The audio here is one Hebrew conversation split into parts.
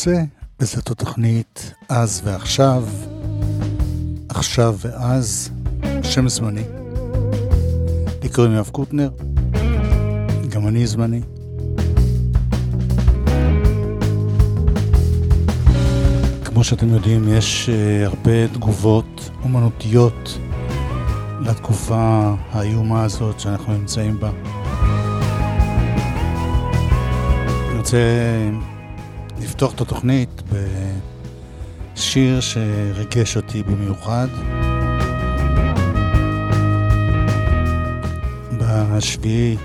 הקצה, וזאת התוכנית אז ועכשיו, עכשיו ואז, שם זמני. לי קוראים יואב קוטנר, גם אני זמני. כמו שאתם יודעים, יש uh, הרבה תגובות אומנותיות לתקופה האיומה הזאת שאנחנו נמצאים בה. אני רוצה לפתוח את התוכנית בשיר שריגש אותי במיוחד. בשביעי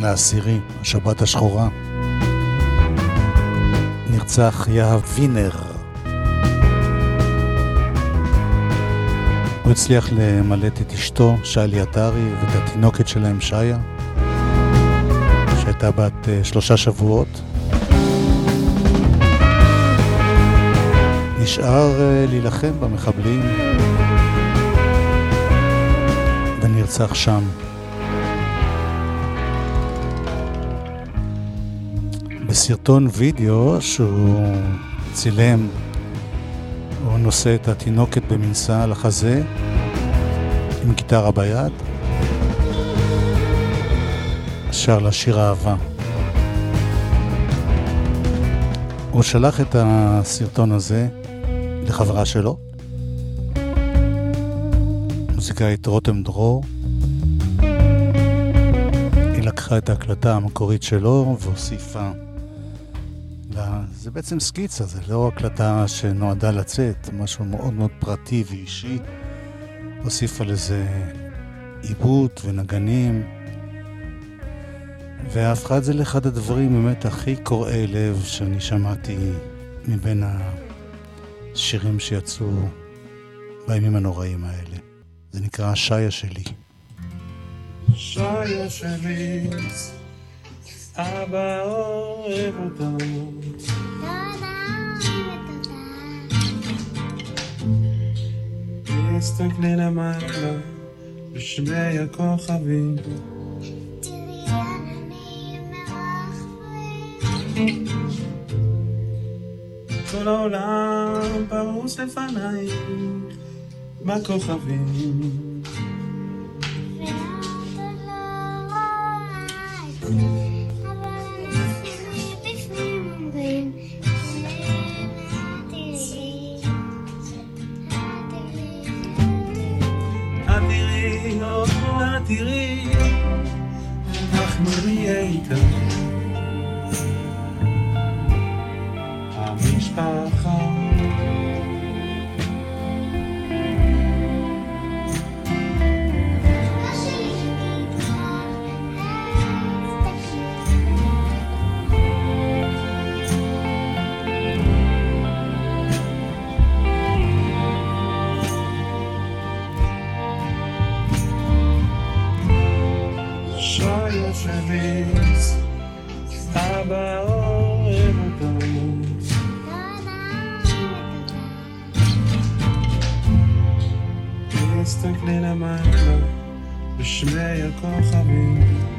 לעשירי, השבת השחורה, נרצח יהב וינר. הוא הצליח למלט את אשתו, שלי עטרי, ואת התינוקת שלהם, שיה, שהייתה בת אה, שלושה שבועות. נשאר אה, להילחם במחבלים ונרצח שם. בסרטון וידאו שהוא צילם, הוא נושא את התינוקת במנסה על החזה עם גיטרה ביד, שר לה שיר אהבה. הוא שלח את הסרטון הזה לחברה שלו, מוזיקאית רותם דרור. היא לקחה את ההקלטה המקורית שלו והוסיפה לה... זה בעצם סקיצה, זה לא הקלטה שנועדה לצאת, משהו מאוד מאוד פרטי ואישי. הוסיפה לזה עיבוד ונגנים, והפכה את זה לאחד הדברים באמת הכי קורעי לב שאני שמעתי מבין השירים שיצאו בימים הנוראים האלה. זה נקרא שיה שלי. שיה שלי, אבא אוהב אותו. תסתכלי למעלה בשמי הכוכבים. כל העולם פרוס לפנייך בכוכבים. תראי, אנחנו נהיה משפחה. Joyous release, Abba. תסתכלי למעלה בשמי הכוכבים.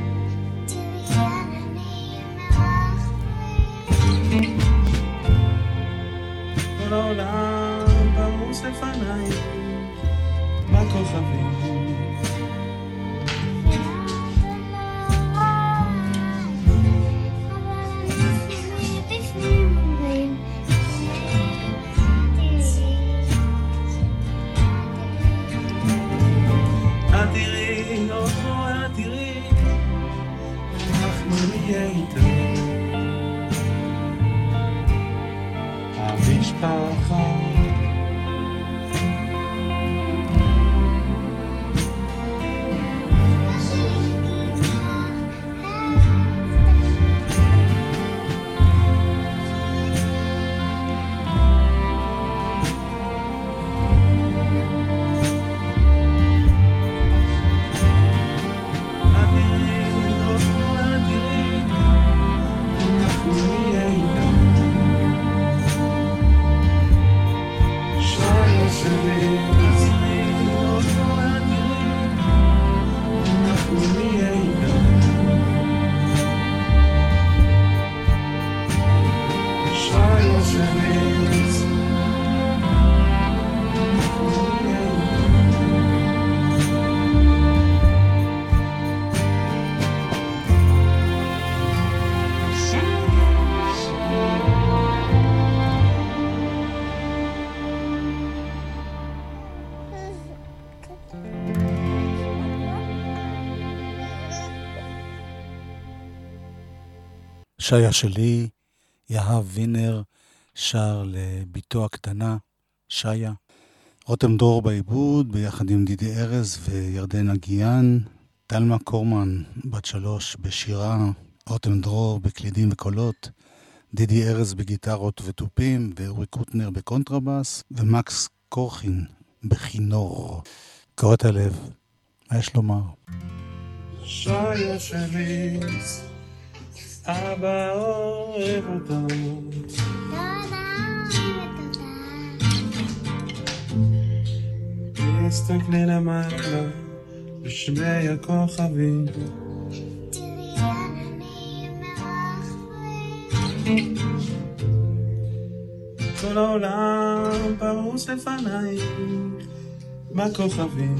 שיה שלי, יהב וינר שר לבתו הקטנה, שיה. רותם דרור בעיבוד, ביחד עם דידי ארז וירדנה גיאן. תלמה קורמן, בת שלוש, בשירה. רותם דרור בקלידים וקולות. דידי ארז בגיטרות ותופים, ואורי קוטנר בקונטרבאס, ומקס קורחין בכינור. קורעת הלב, מה יש לומר? שיה שלי, אבא אוהב אותו. תסתכלי למעלה, בשמי הכוכבים. כל העולם פרוס לפנייך בכוכבים.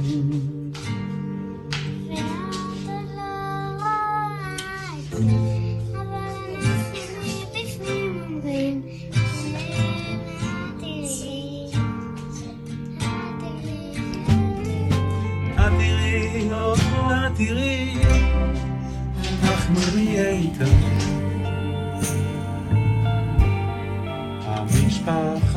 את תראי, אנחנו נהיה איתך. המשפחה.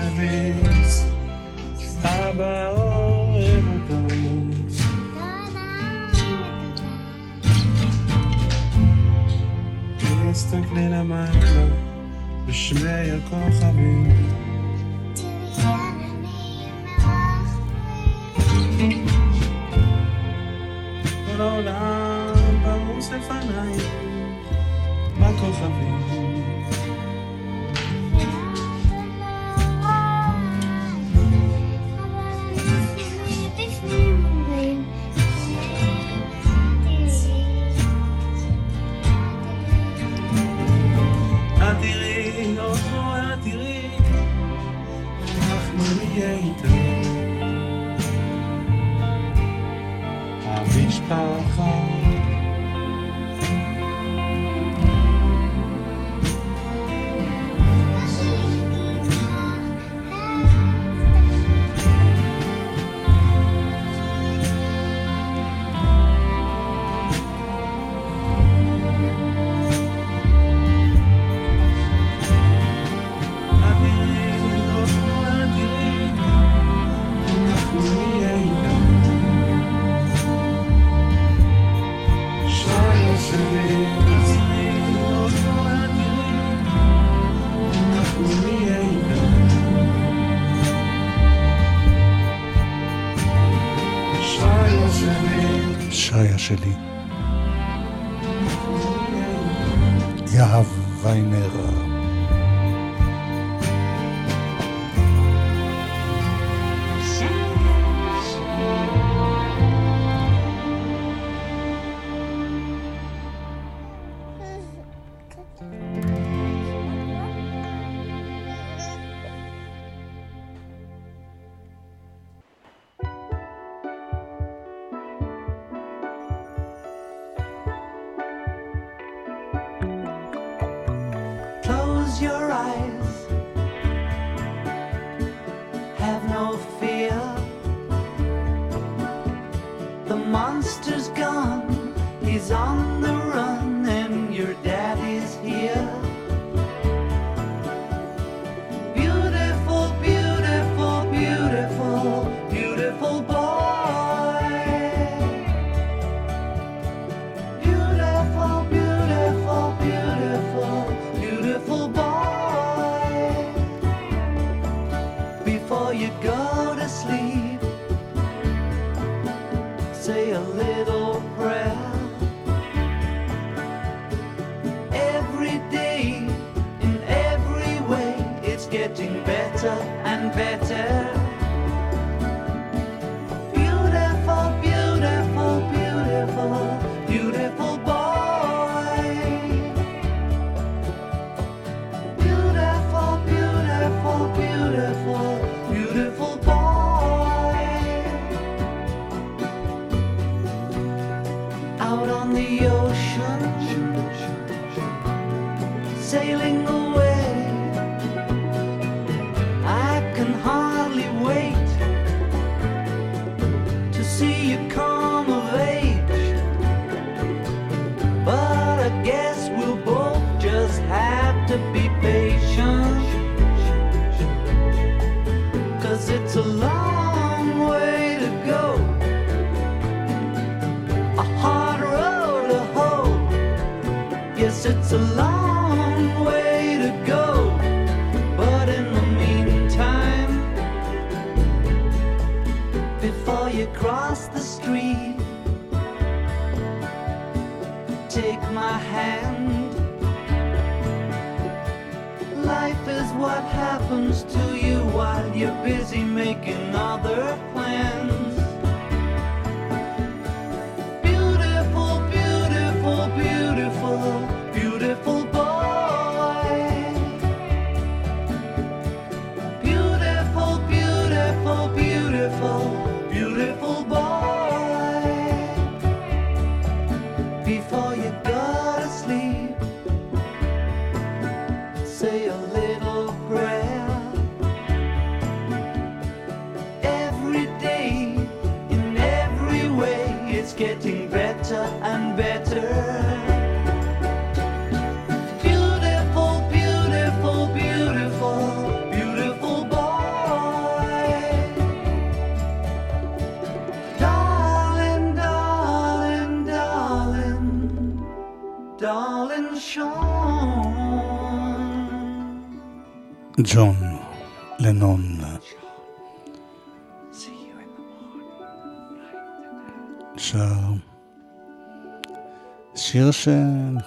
שיה שלי, אבא אוהב אותו. תסתכלי למעלה, בשמי הכוכבים.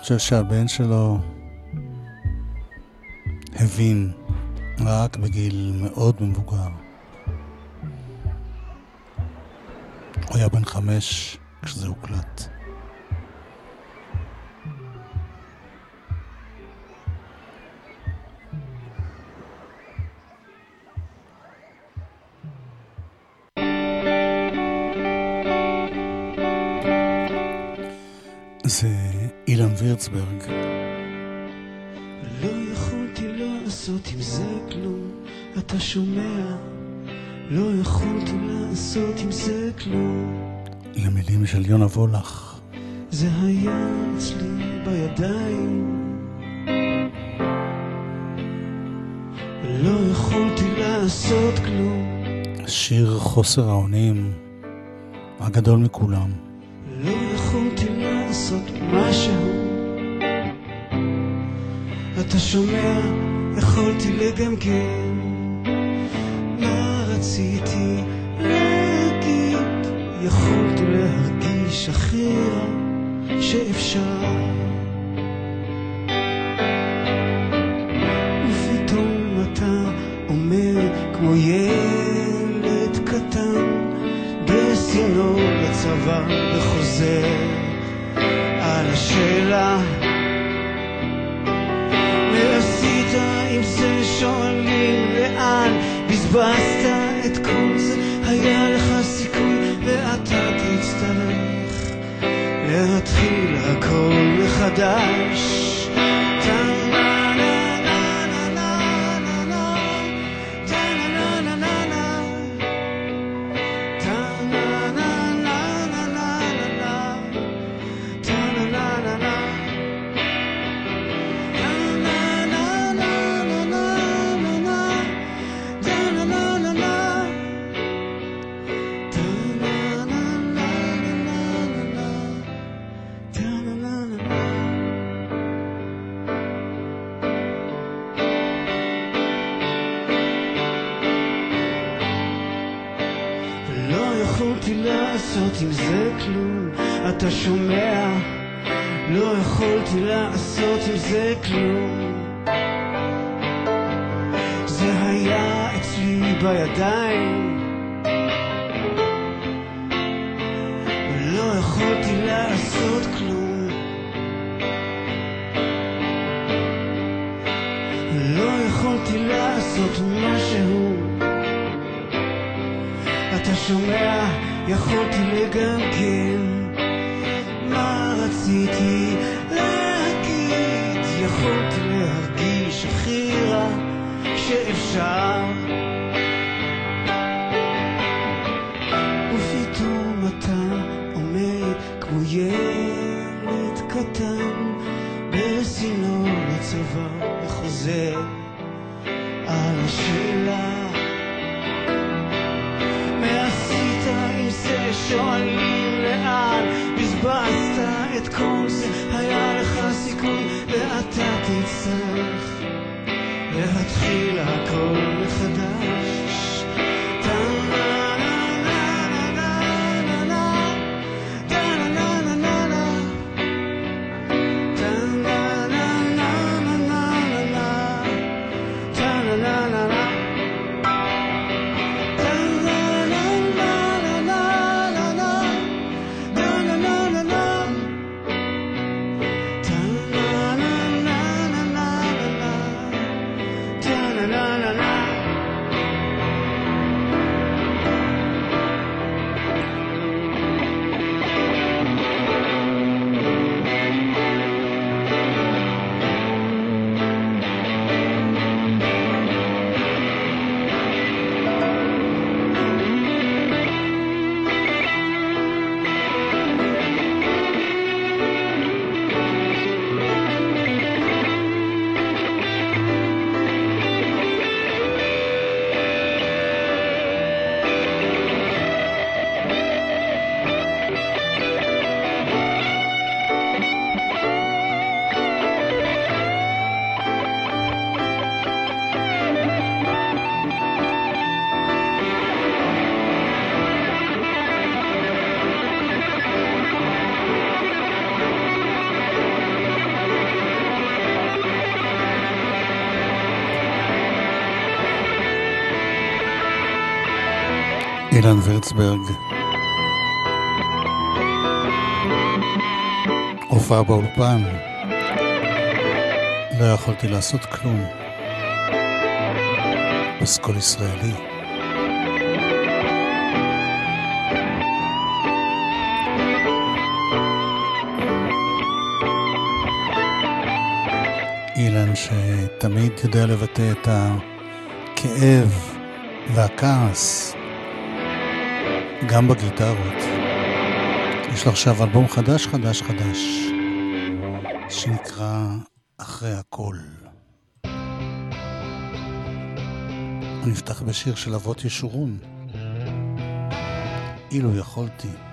חושב שהבן שלו הבין רק בגיל מאוד מבוגר. הוא היה בן חמש כשזה הוקלט. זה אילן וירצברג. לא יכולתי לעשות עם זה כלום, אתה שומע? לא יכולתי לעשות עם זה כלום, למילים של יונה וולך. זה היה אצלי בידיים. לא יכולתי לעשות כלום, שיר חוסר האונים הגדול מכולם. לא לעשות משהו. אתה שומע? יכולתי לגמגם. מה רציתי להגיד? יכולתי להרגיש הכי רע שאפשר. ופתאום אתה אומר כמו ילד קטן בסינו בצבא וחוזר על השאלה. מה עשית עם זה שואלים לאן בזבזת את כל זה היה לך סיכוי ואתה תצטרך להתחיל הכל מחדש לעשות עם זה כלום, אתה שומע? לא יכולתי לעשות עם זה כלום. זה היה אצלי בידיים. יכולתי לגמגם. אילן ורצברג. הופעה באולפן. לא יכולתי לעשות כלום. פסקול ישראלי. אילן שתמיד יודע לבטא את הכאב והכעס גם בגיטרות. יש לו עכשיו אלבום חדש חדש חדש, שנקרא אחרי הכל. נפתח בשיר של אבות ישורון. אילו יכולתי.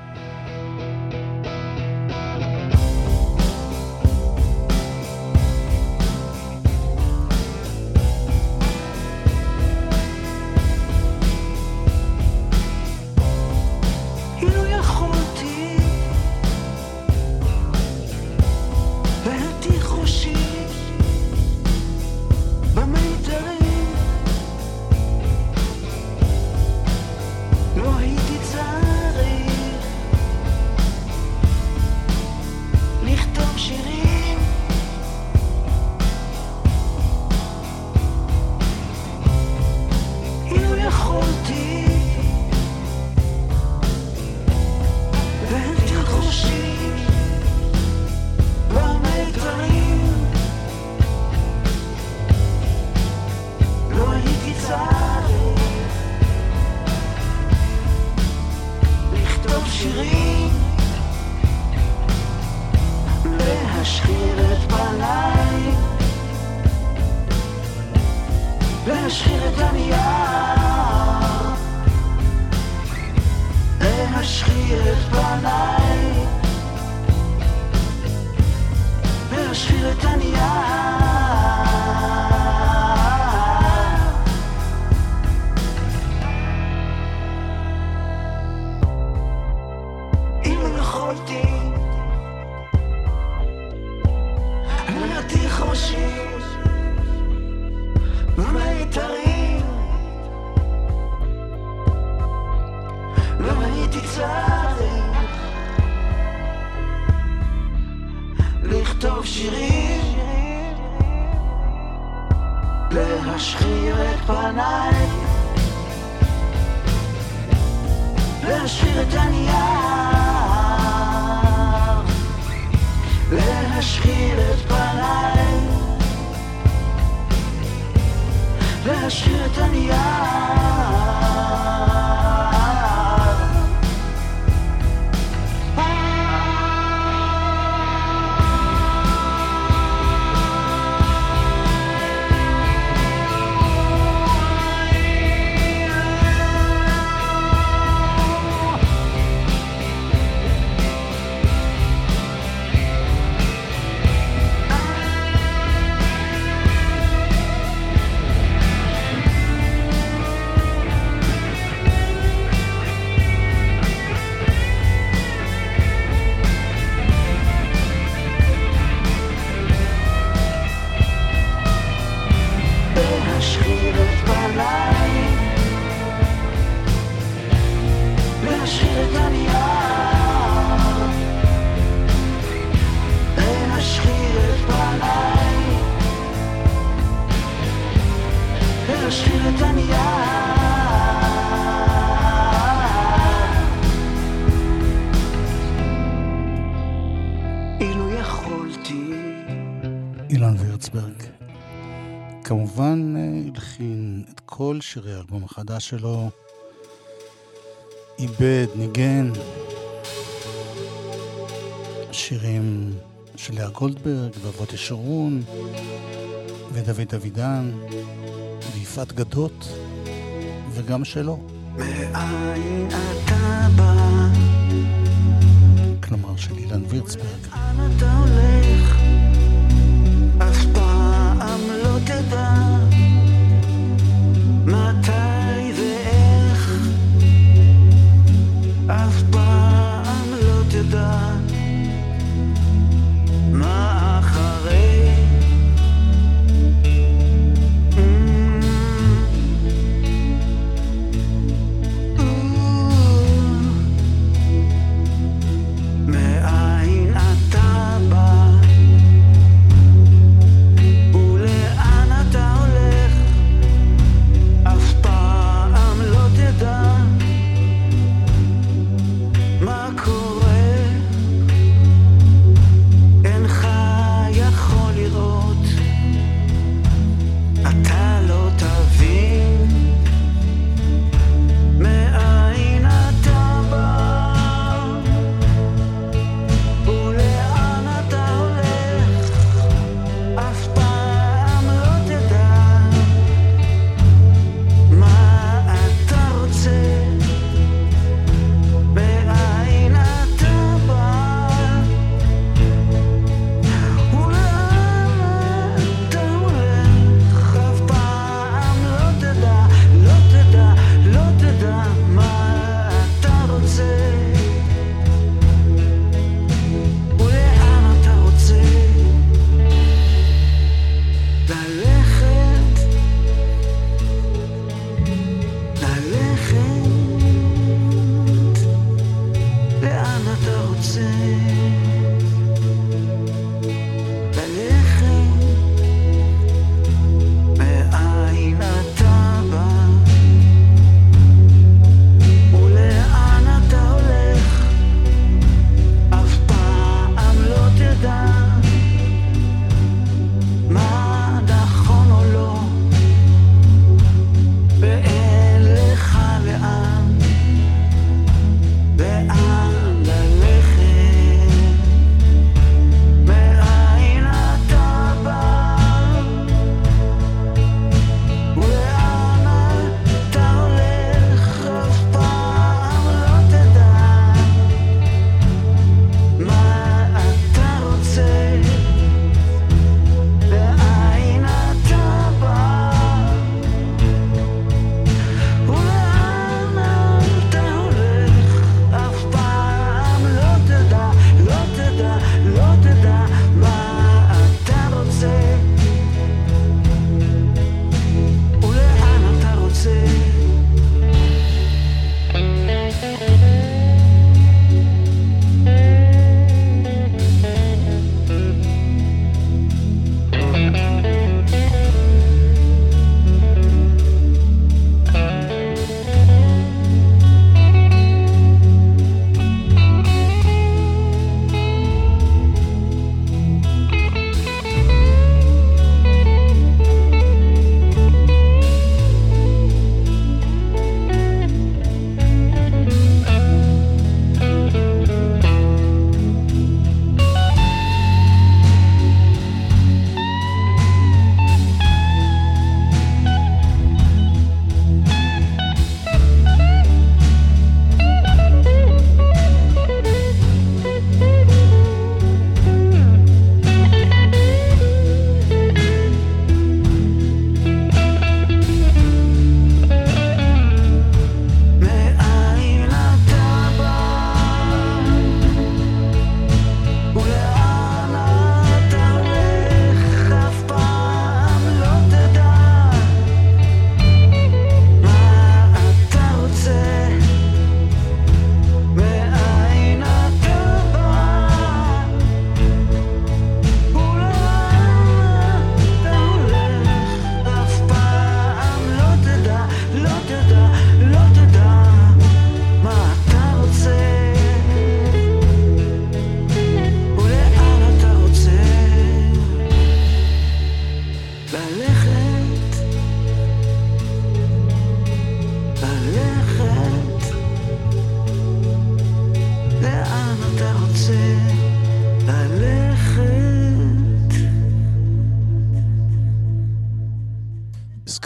כל שירי האלבום החדש שלו, איבד, ניגן, שירים של לאה גולדברג ואבות ישרון ודוד אבידן ויפעת גדות וגם שלו. מאין אתה בא? כלומר של אילן וירצברג.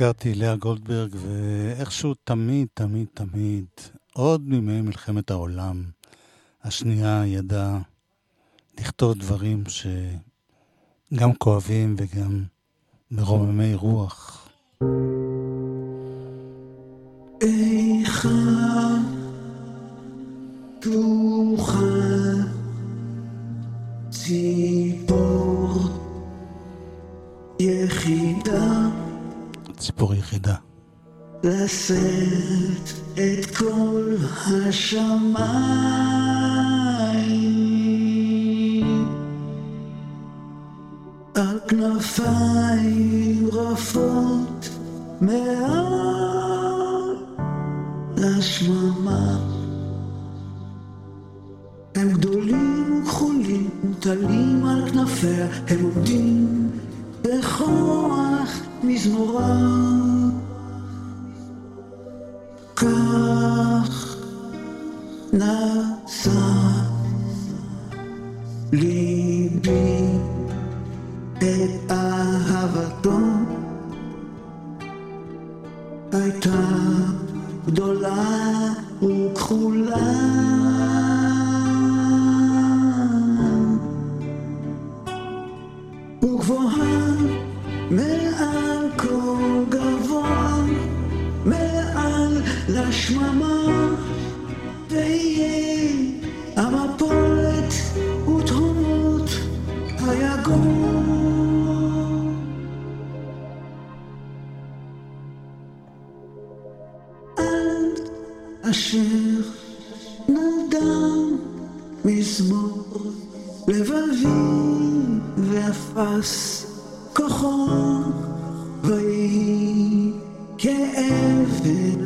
הזכרתי לאה גולדברג, ואיכשהו תמיד, תמיד, תמיד, עוד מימי מלחמת העולם השנייה ידעה לכתוב דברים שגם כואבים וגם מרוממי רוח. איכה תוכל ציפור יחידה ציפור יחידה. לשאת את כל השמיים על כנפיים רפות מעל לשממה הם גדולים וכחולים, מוטלים על כנפיה, הם עומדים בכוח מזמורה. כך נשא ליבי את אהבתו הייתה גדולה וכחולה וגבוהה מעל כל גבוה מעל לשממה ויהיה המפולת ותהומות היגון. עד אשר נדם מזמור לבבי ואפס כוחו ויהי כאבן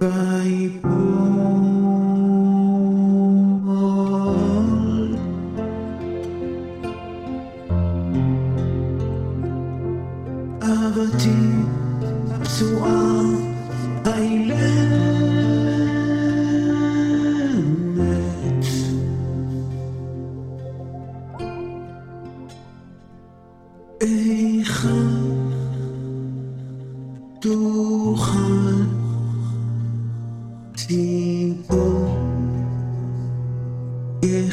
ויפול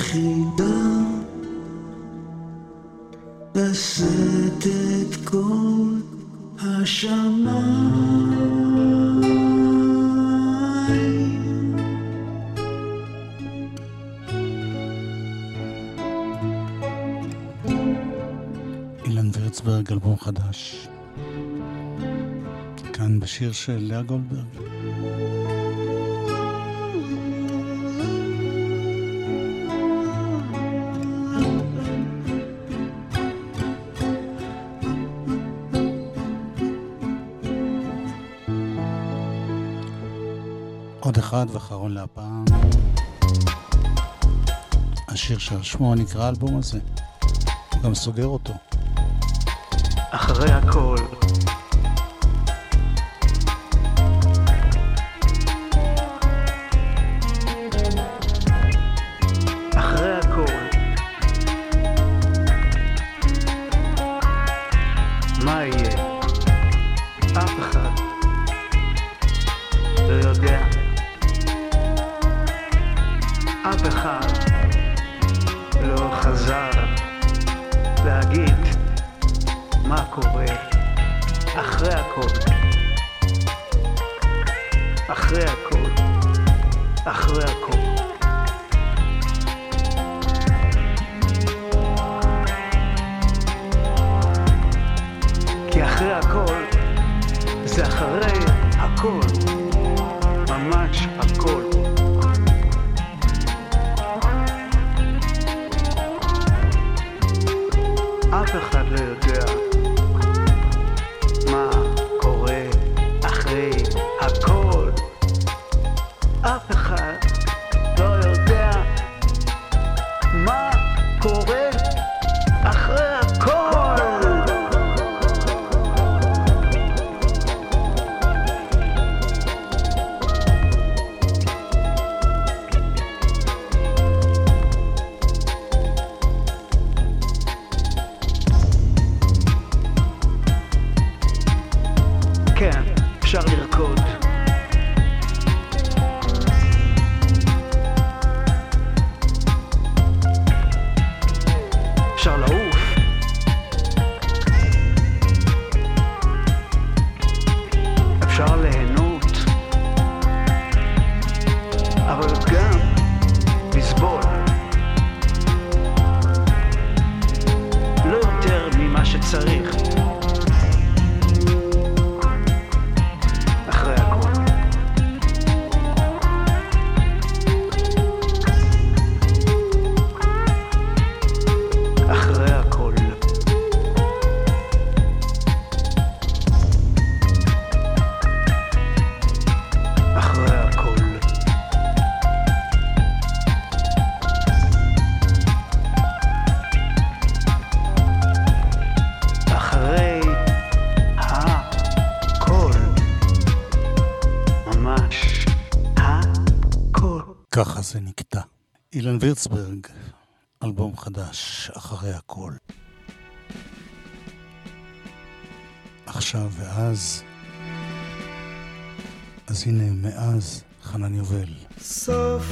יחידה לשאת את כל השמיים אילן וירצברג, אלבום חדש. כאן בשיר של לאה גולדברג. עוד אחד ואחרון להפעם. השיר שעל שמו נקרא האלבום הזה. גם סוגר אותו. אחרי הכל אילן וירצברג, אלבום חדש, אחרי הכל. עכשיו ואז, אז הנה מאז חנן יובל. סוף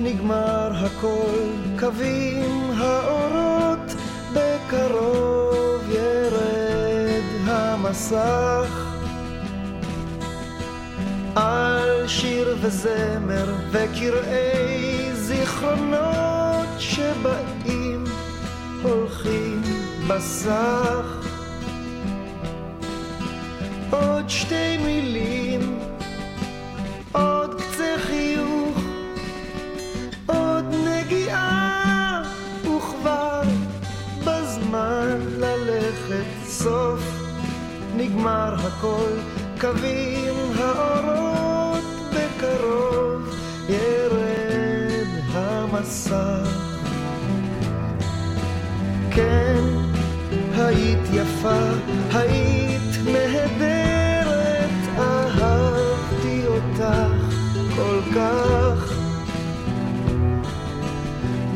נגמר הכל, קווים האורות, בקרוב ירד המסך. על שיר וזמר וקראי זיכרונות שבאים, הולכים בסך. עוד שתי מילים, עוד קצה חיוך, עוד נגיעה, וכבר בזמן ללכת סוף, נגמר הכל, קווים האורות בקרוב. המסך. כן, היית יפה, היית נהדרת, אהבתי אותך כל כך.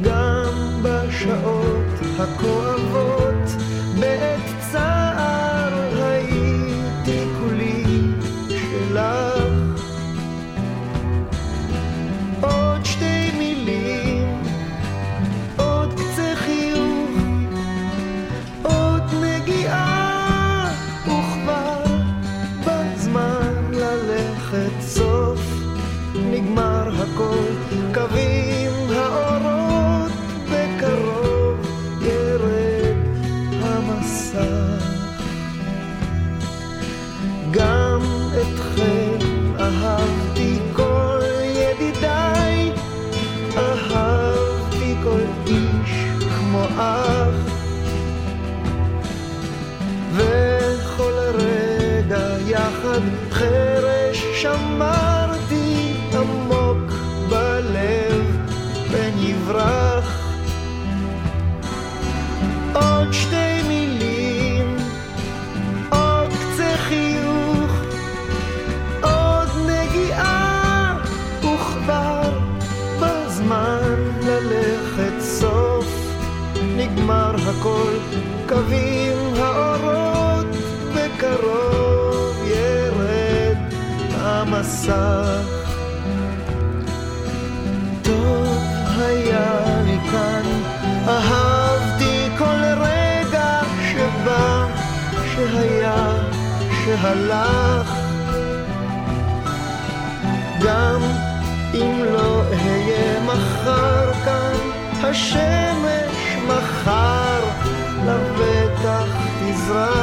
גם בשעות הכואבות, הכל, קווים האורות בקרוב המסך. טוב היה לי כאן, אהבתי כל רגע שבא, שהיה, שהלך. גם אם לא אהיה מחר כאן, השמש תזרח.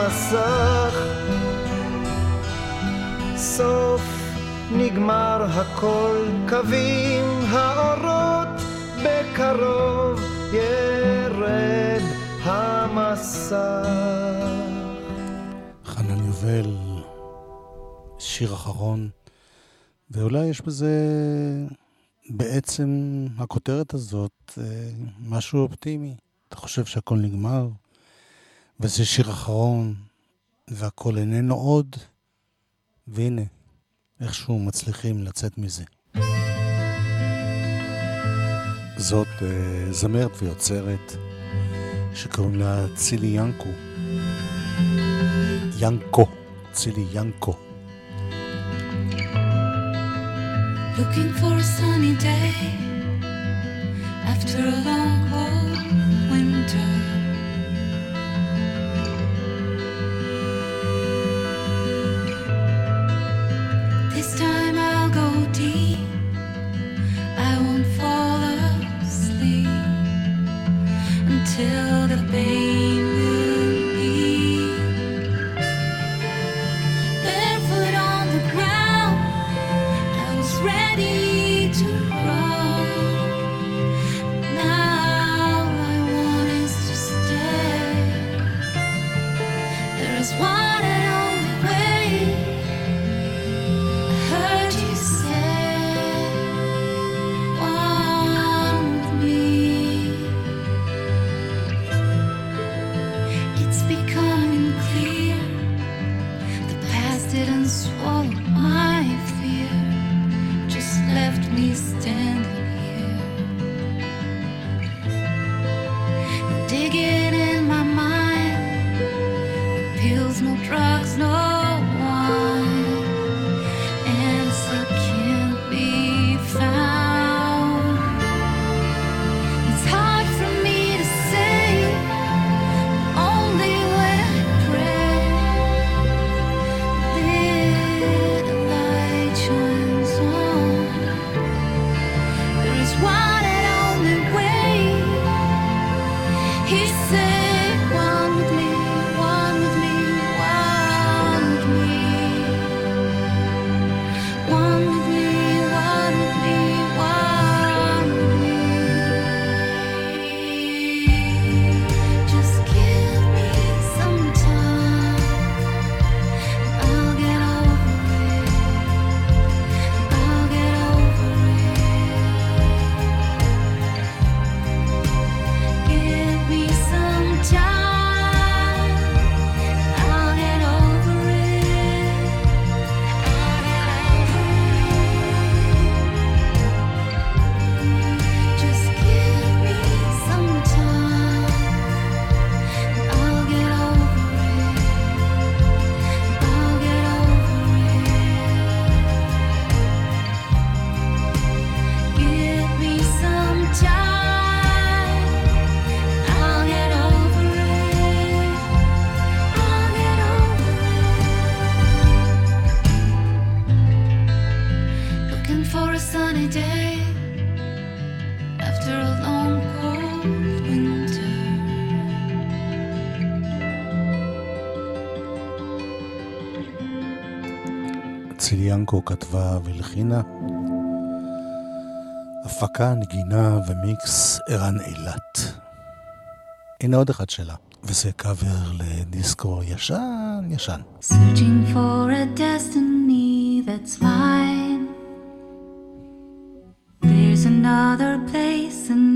המסך סוף נגמר הכל קווים האורות בקרוב ירד המסך חנן יובל, שיר אחרון ואולי יש בזה בעצם הכותרת הזאת אה, משהו אופטימי. אתה חושב שהכל נגמר? וזה שיר אחרון, והכל איננו עוד, והנה, איכשהו מצליחים לצאת מזה. זאת uh, זמרת ויוצרת שקוראים לה צילי ינקו. ינקו, צילי ינקו. Looking for a sunny day after a long cold winter. till the baby אציל ינקו כתבה והלחינה. הפקה, נגינה ומיקס ערן אילת. הנה עוד אחד שלה, וזה קאבר לדיסקו ישן ישן. There's another place and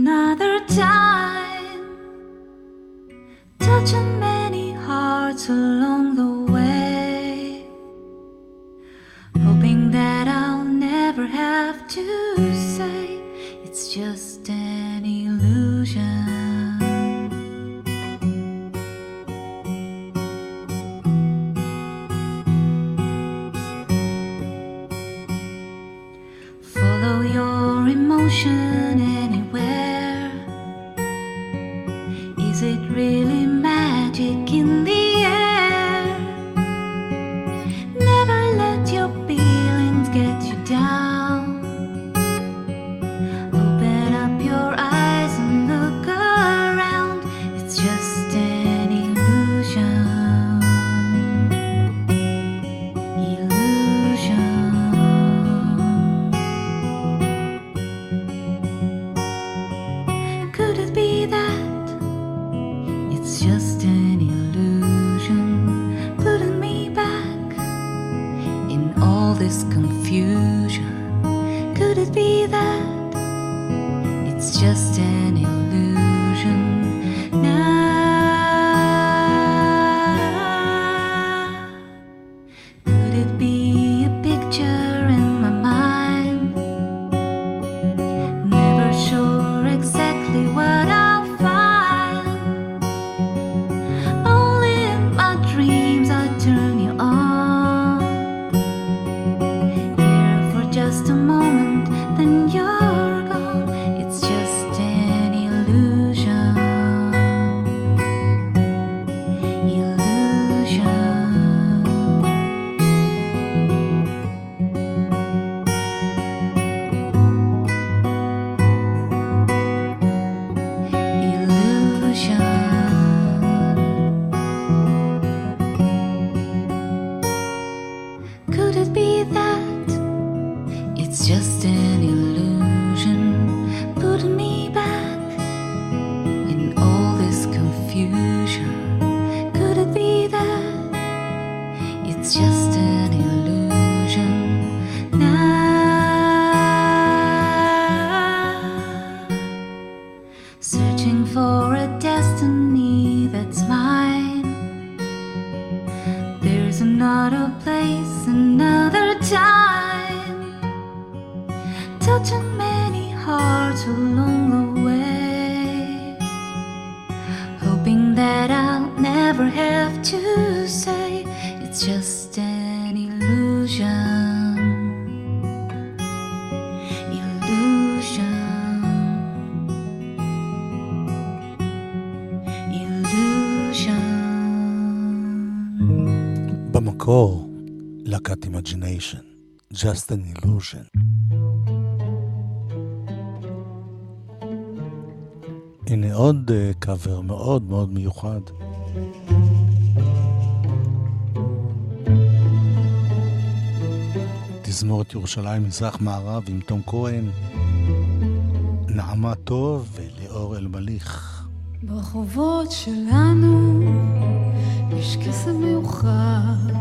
Just an Illusion. הנה עוד אה, קאבר מאוד מאוד מיוחד. תזמורת ירושלים מזרח מערב עם תום כהן, נעמה טוב וליאור אלמליך. ברחובות שלנו יש כסף מיוחד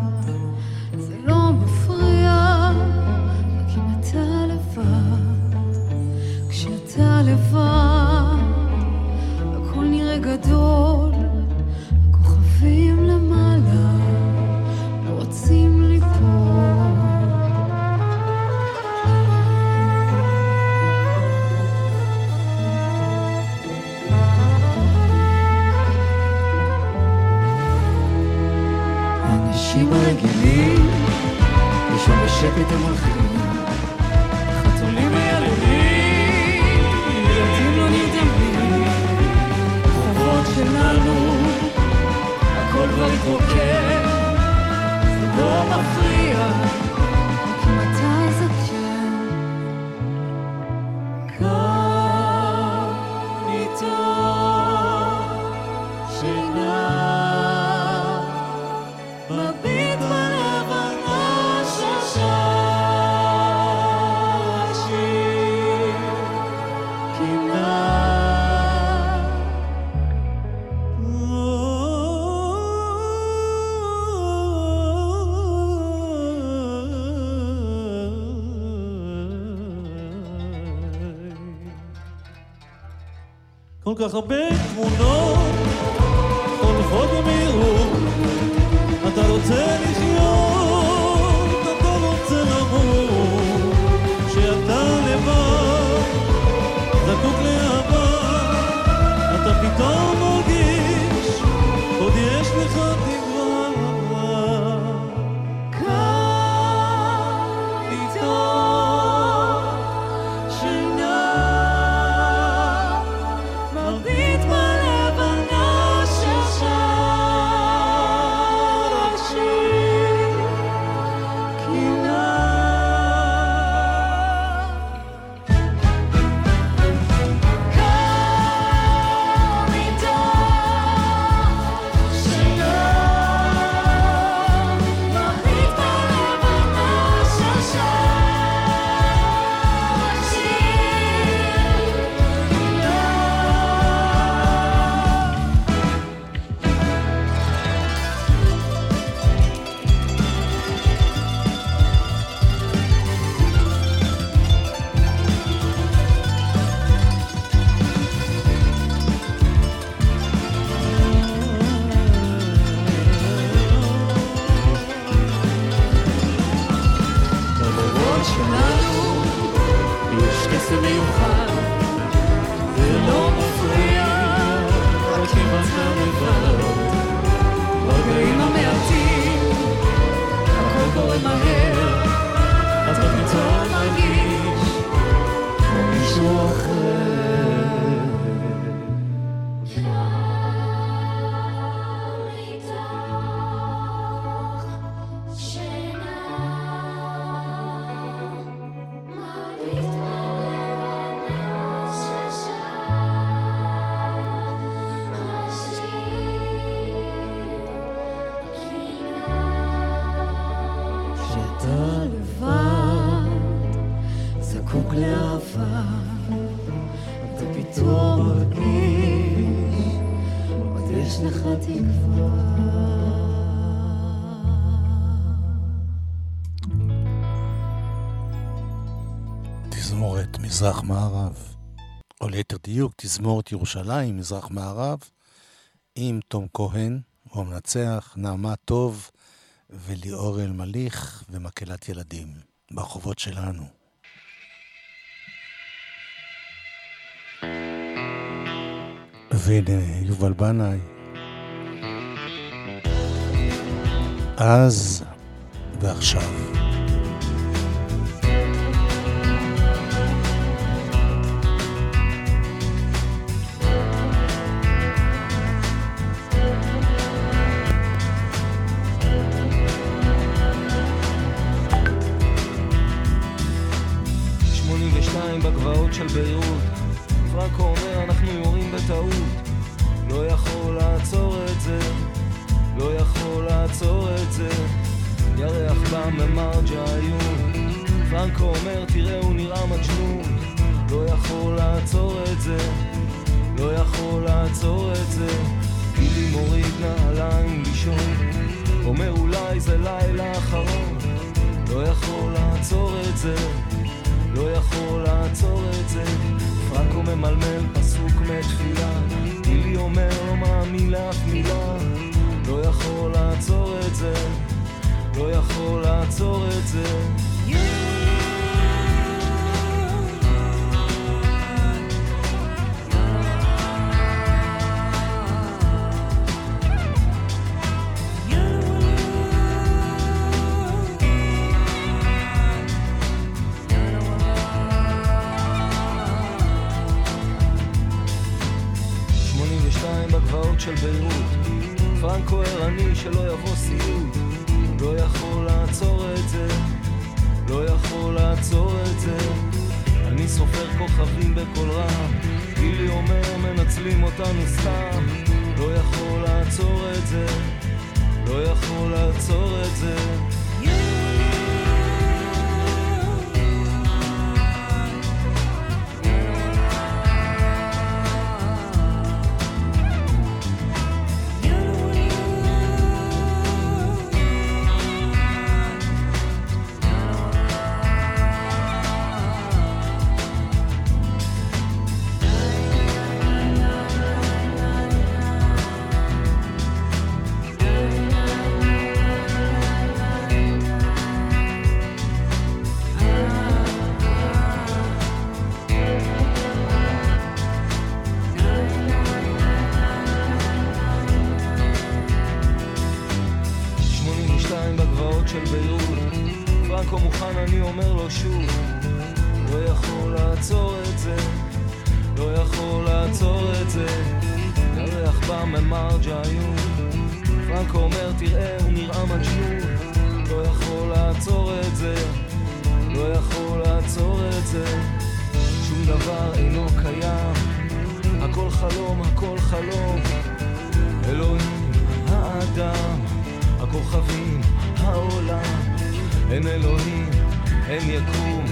תזמורת מזרח-מערב, או ליתר דיוק, תזמורת ירושלים, מזרח-מערב, עם תום כהן, הוא המנצח, נעמה טוב וליאור אלמליך ומקהלת ילדים, ברחובות שלנו. והנה יובל בנאי. אז ועכשיו. של ביירות פרנקו אומר אנחנו יורים בטעות. לא יכול לעצור את זה לא יכול לעצור את זה. ירח בא ממרג'איון פרנקו אומר תראה הוא נראה מג'נון. לא יכול לעצור את זה לא יכול לעצור את זה. גילי מוריד נעליים לישון. אומר אולי זה לילה אחרון. לא יכול לעצור את זה לא יכול לעצור את זה. פרנקו ממלמל פסוק מתפילה. גילי אומר לא מאמין לאף מילה. לא יכול לעצור את זה. לא יכול לעצור את זה. שמונים פרנקו ערני שלא יבוא סיוט. לא יכול לעצור את זה לא יכול לעצור את זה. אני סופר כוכבים בקול רם גילי אומר מנצלים אותנו סתם. לא יכול לעצור את זה לא יכול לעצור את זה הכוכבים העולם. אין אלוהים אין יקום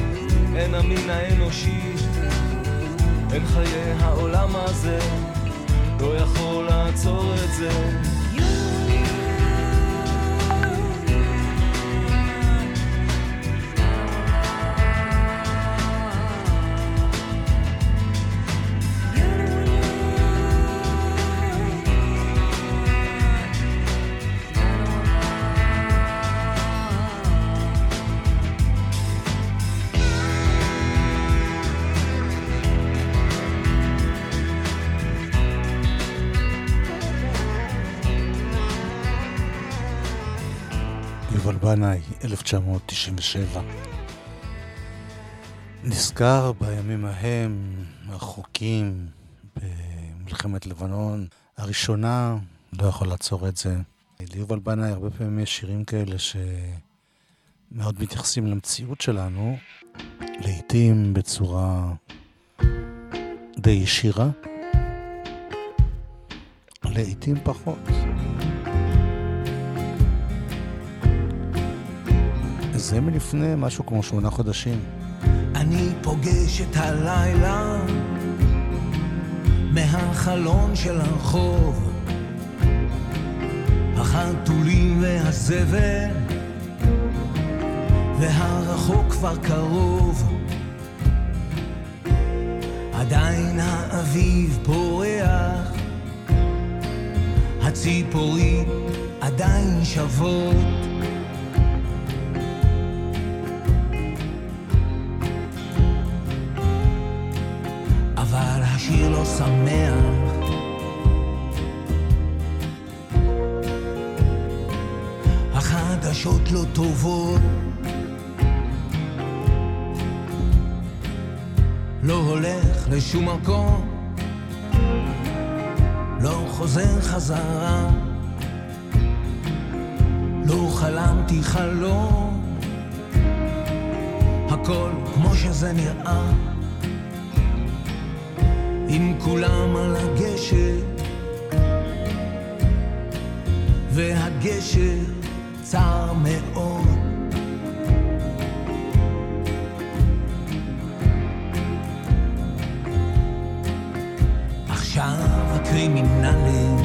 אין המין האנושי. אין חיי העולם הזה לא יכול לעצור את זה בנאי, 1997. נזכר בימים ההם, החוקים במלחמת לבנון הראשונה, לא יכול לעצור את זה. ליובל בנאי הרבה פעמים יש שירים כאלה שמאוד מתייחסים למציאות שלנו, לעתים בצורה די ישירה, לעתים פחות. זה מלפני משהו כמו שמונה חודשים. אני פוגש את הלילה מהחלון של הרחוב. החתולים והזבל והרחוק כבר קרוב. עדיין האביב פורח הציפורים עדיין שוות השיר לא שמח. החדשות לא טובות. לא הולך לשום מקום. לא חוזר חזרה. לא חלמתי חלום. הכל כמו שזה נראה עם כולם על הגשר. והגשר צר מאוד. עכשיו הקרימינלים.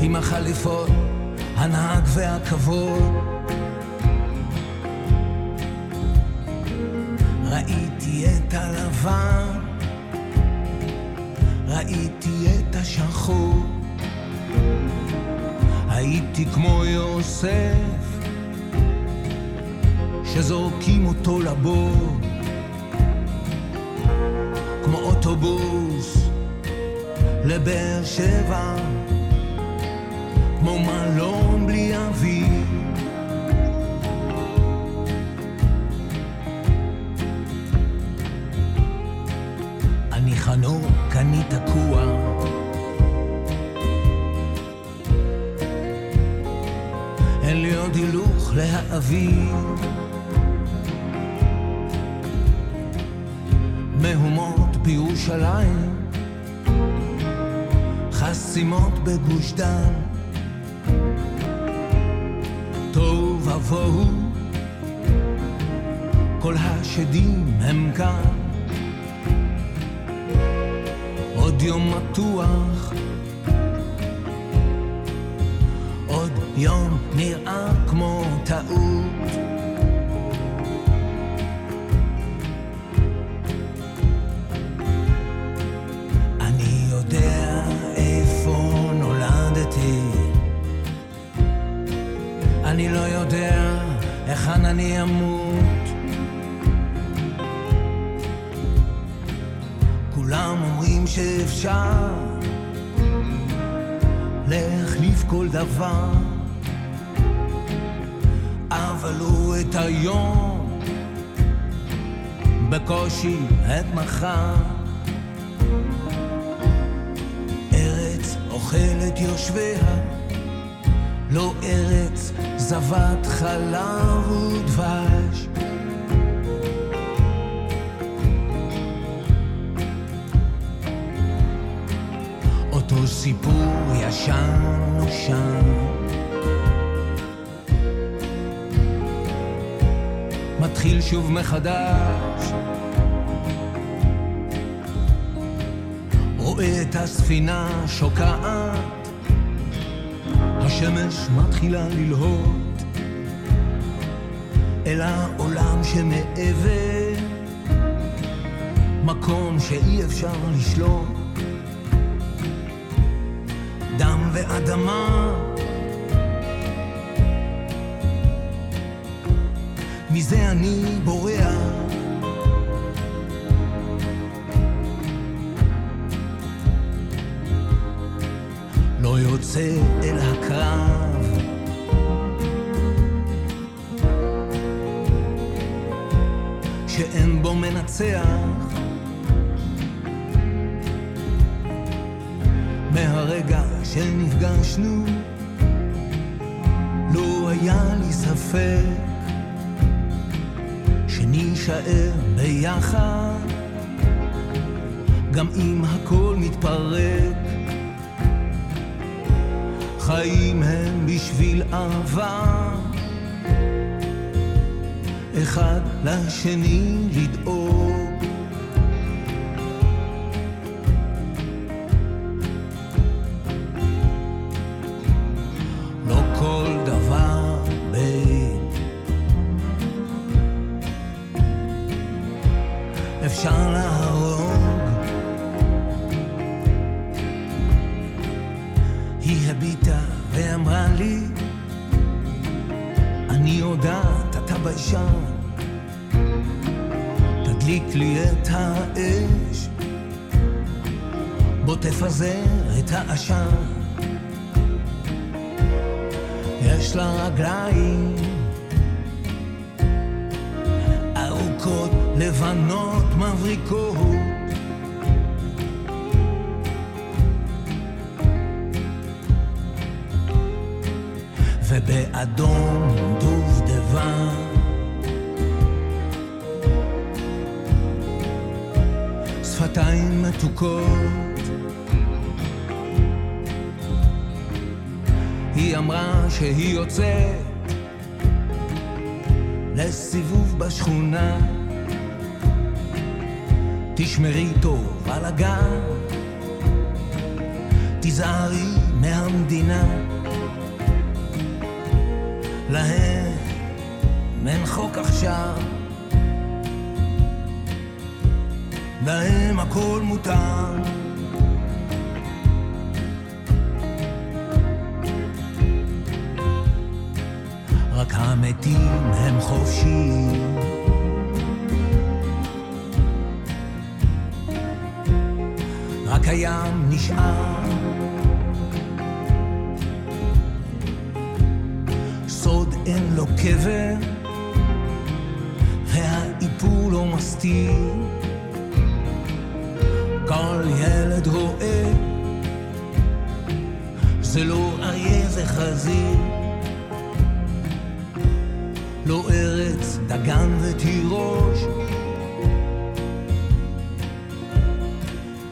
עם החליפות, הנהג והכבוד את הלבן, ראיתי את השחור. הייתי כמו יוסף שזורקים אותו לבור. כמו אוטובוס לבאר שבע. כמו מלון בלי אוויר אני תקוע. אין לי עוד הילוך להעביר. מהומות בירושלים חסימות בגוש דן. תוהו ובוהו כל השדים הם כאן יום מתוח. עוד יום נראה כמו טעות. אני יודע איפה נולדתי. אני לא יודע היכן אני אמות שאפשר להחליף כל דבר אבל הוא את היום. בקושי את מחר. ארץ אוכלת יושביה לא ארץ זבת חלב ודבש סיפור ישן נושן מתחיל שוב מחדש. רואה את הספינה שוקעת. השמש מתחילה ללהות אל העולם שמעבר. מקום שאי אפשר לשלוט דם ואדמה מזה אני בורח לא יוצא אל הקרב. שאין בו מנצח. שנפגשנו, לא היה לי ספק שנישאר ביחד, גם אם הכל מתפרק. חיים הם בשביל אהבה, אחד לשני לדאוג. היא אמרה שהיא יוצאת לסיבוב בשכונה. תשמרי טוב על הגן תיזהרי מהמדינה. להם אין חוק עכשיו. להם הכל מותר רק המתים הם חופשיים. רק הים נשאר. סוד אין לו קבר והאיפור לא מסתיר. כל ילד רואה זה לא אריה זה חזיר לא ארץ דגן ותירוש.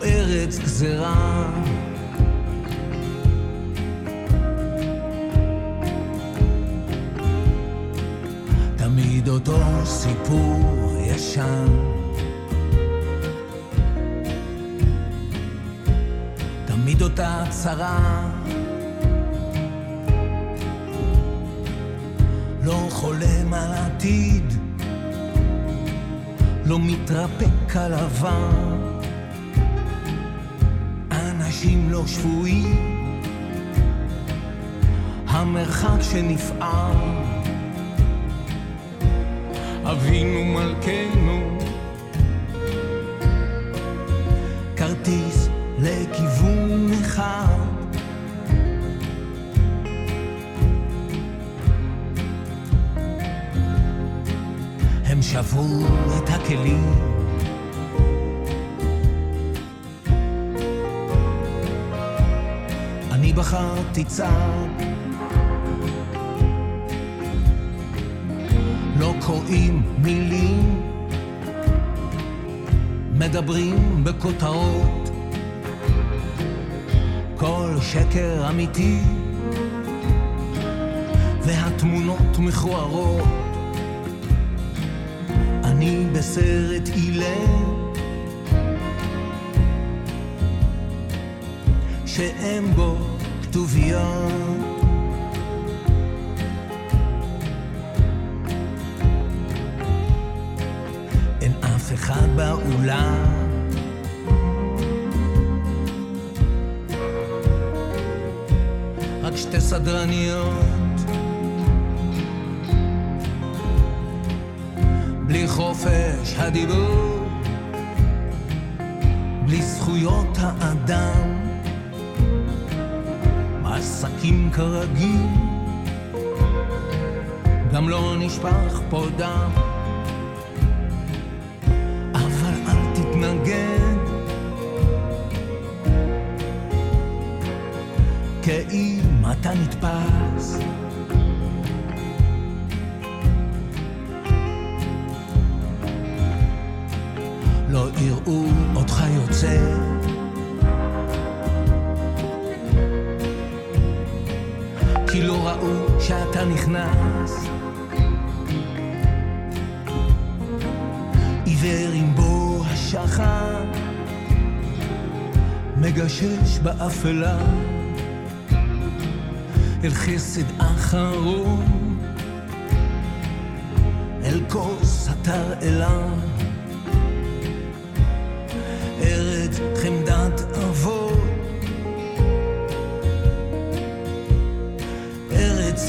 ארץ גזרה. תמיד אותו סיפור ישן. תמיד אותה צרה חולם על עתיד לא מתרפק עבר. אנשים לא שפויים. המרחק שנפער. אבינו מלכנו. כרטיס לכיוון שברו את הכלים. אני בחרתי צד לא קוראים מילים. מדברים בכותרות. כל שקר אמיתי. והתמונות מכוערות בסרט אילם שאין בו כתוביות אין אף אחד באולם. רק שתי סדרניות הדיבור בלי זכויות האדם מה עסקים כרגיל, גם לא נשפך פה דם. אבל אל תתנגד, כאם אתה נתפס. כי לא ראו שאתה נכנס. עיוור עם בו השחר, מגשש באפלה, אל חסד אחרון, אל כוס התרעלה.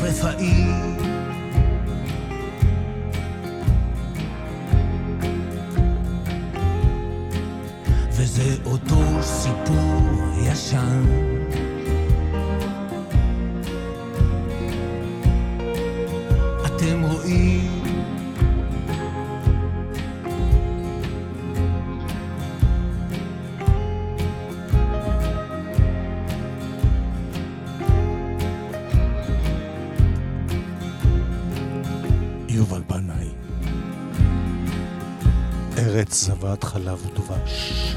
ארץ רפאים. וזה אותו סיפור ישן. זבת חלב ודבש.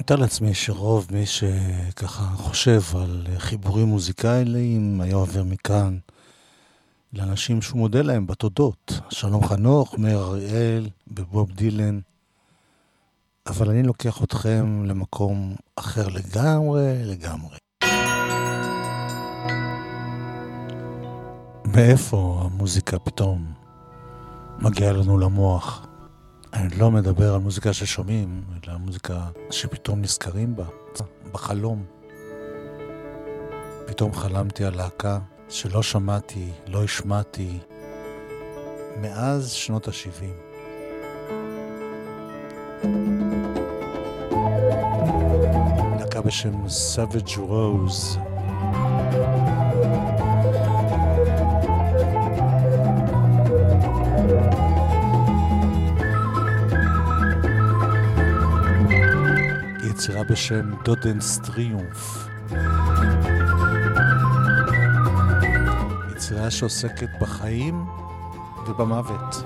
מתאר לעצמי שרוב מי שככה חושב על חיבורים מוזיקליים היה עובר מכאן לאנשים שהוא מודה להם בתודות. שלום חנוך, מאיר אריאל, בבוב דילן. אבל אני לוקח אתכם למקום אחר לגמרי, לגמרי. מאיפה המוזיקה פתאום מגיעה לנו למוח? אני לא מדבר על מוזיקה ששומעים, אלא מוזיקה שפתאום נזכרים בה, בחלום. פתאום חלמתי על להקה שלא שמעתי, לא השמעתי, מאז שנות ה-70. להקה בשם Savage Rose. יצירה בשם דודנס טריומף. יצירה שעוסקת בחיים ובמוות.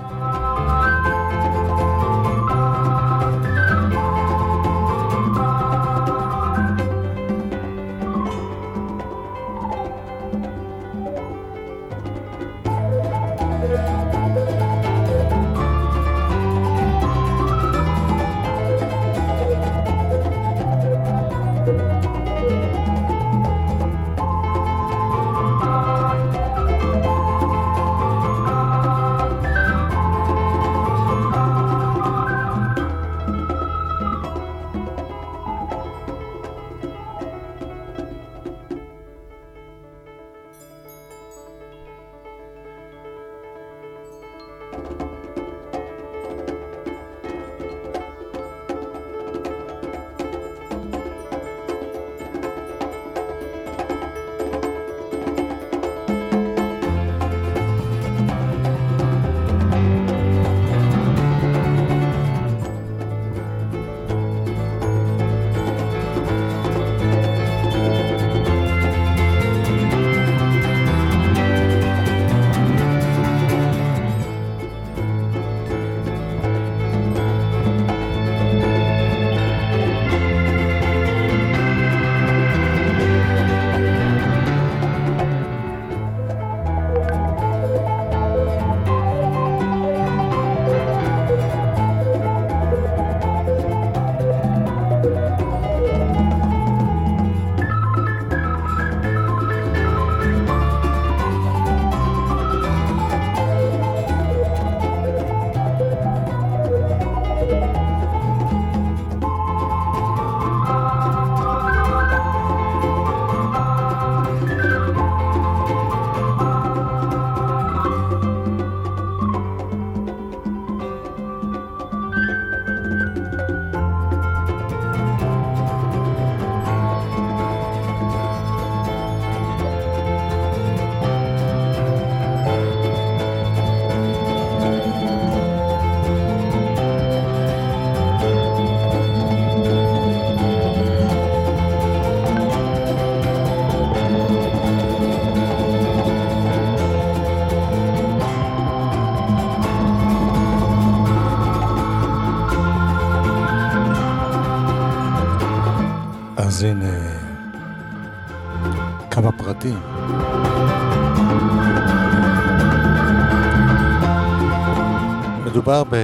מדובר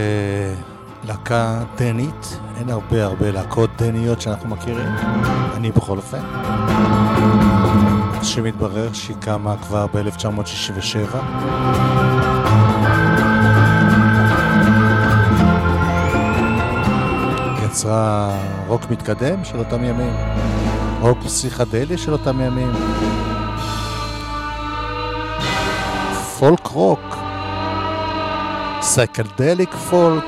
בלהקה דנית, אין הרבה הרבה להקות דניות שאנחנו מכירים, אני בכל אופן. שמתברר שהיא קמה כבר ב-1967. יצרה רוק מתקדם של אותם ימים, רוק פסיכדלי של אותם ימים, פולק רוק, psychedelic folk,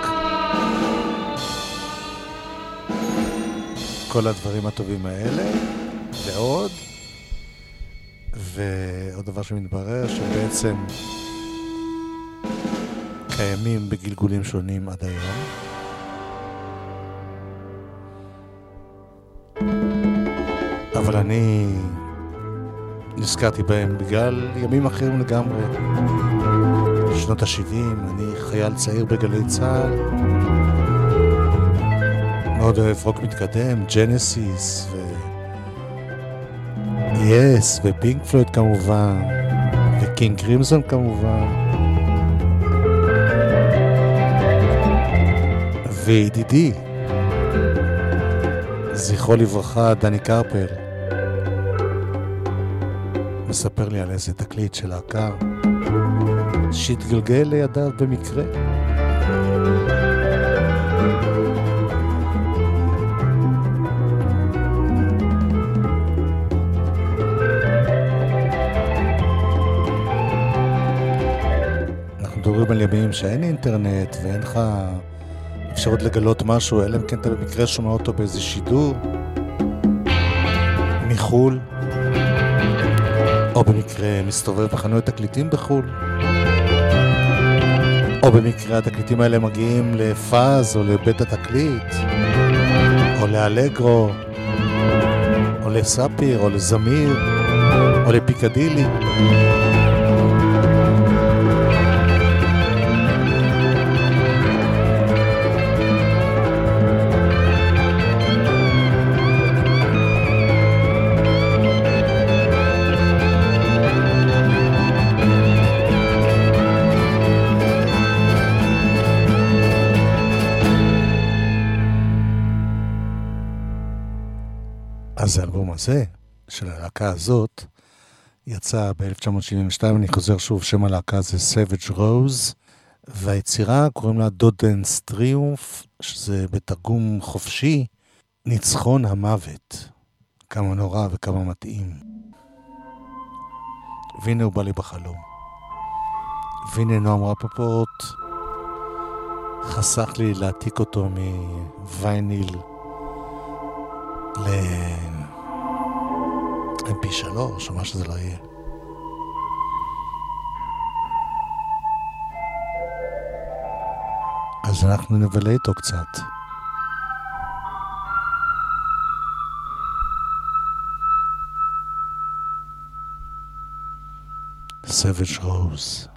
כל הדברים הטובים האלה, ועוד, ועוד דבר שמתברר שבעצם קיימים בגלגולים שונים עד היום. אבל אני נזכרתי בהם בגלל ימים אחרים לגמרי. שנות ה-70, אני חייל צעיר בגלי צה"ל. מאוד אוהב רוק מתקדם, ג'נסיס ו... יס, ופינק פלויד כמובן, וקינג קרימזון כמובן. וידידי, זכרו לברכה, דני קרפל, מספר לי על איזה תקליט של להקה שהתגלגל לידיו במקרה. אנחנו מדברים על ימים שאין אינטרנט ואין לך אפשרות לגלות משהו, אלא אם כן אתה במקרה שומע אותו באיזה שידור מחו"ל, או במקרה מסתובב בחנויות תקליטים בחו"ל, או במקרה התקליטים האלה מגיעים לפאז או לבית התקליט, או לאלגרו, או לספיר, או לזמיר, או לפיקדילי. הזה, של הלהקה הזאת, יצא ב-1972, אני חוזר שוב, שם הלהקה זה Savage Rose, והיצירה קוראים לה דודנס טריומף, שזה בתרגום חופשי, ניצחון המוות. כמה נורא וכמה מתאים. והנה הוא בא לי בחלום. והנה נועם רפפורט חסך לי להעתיק אותו מווייניל ל-MP3 או מה שזה לא יהיה. אז אנחנו נבלה איתו קצת. Savage Rose.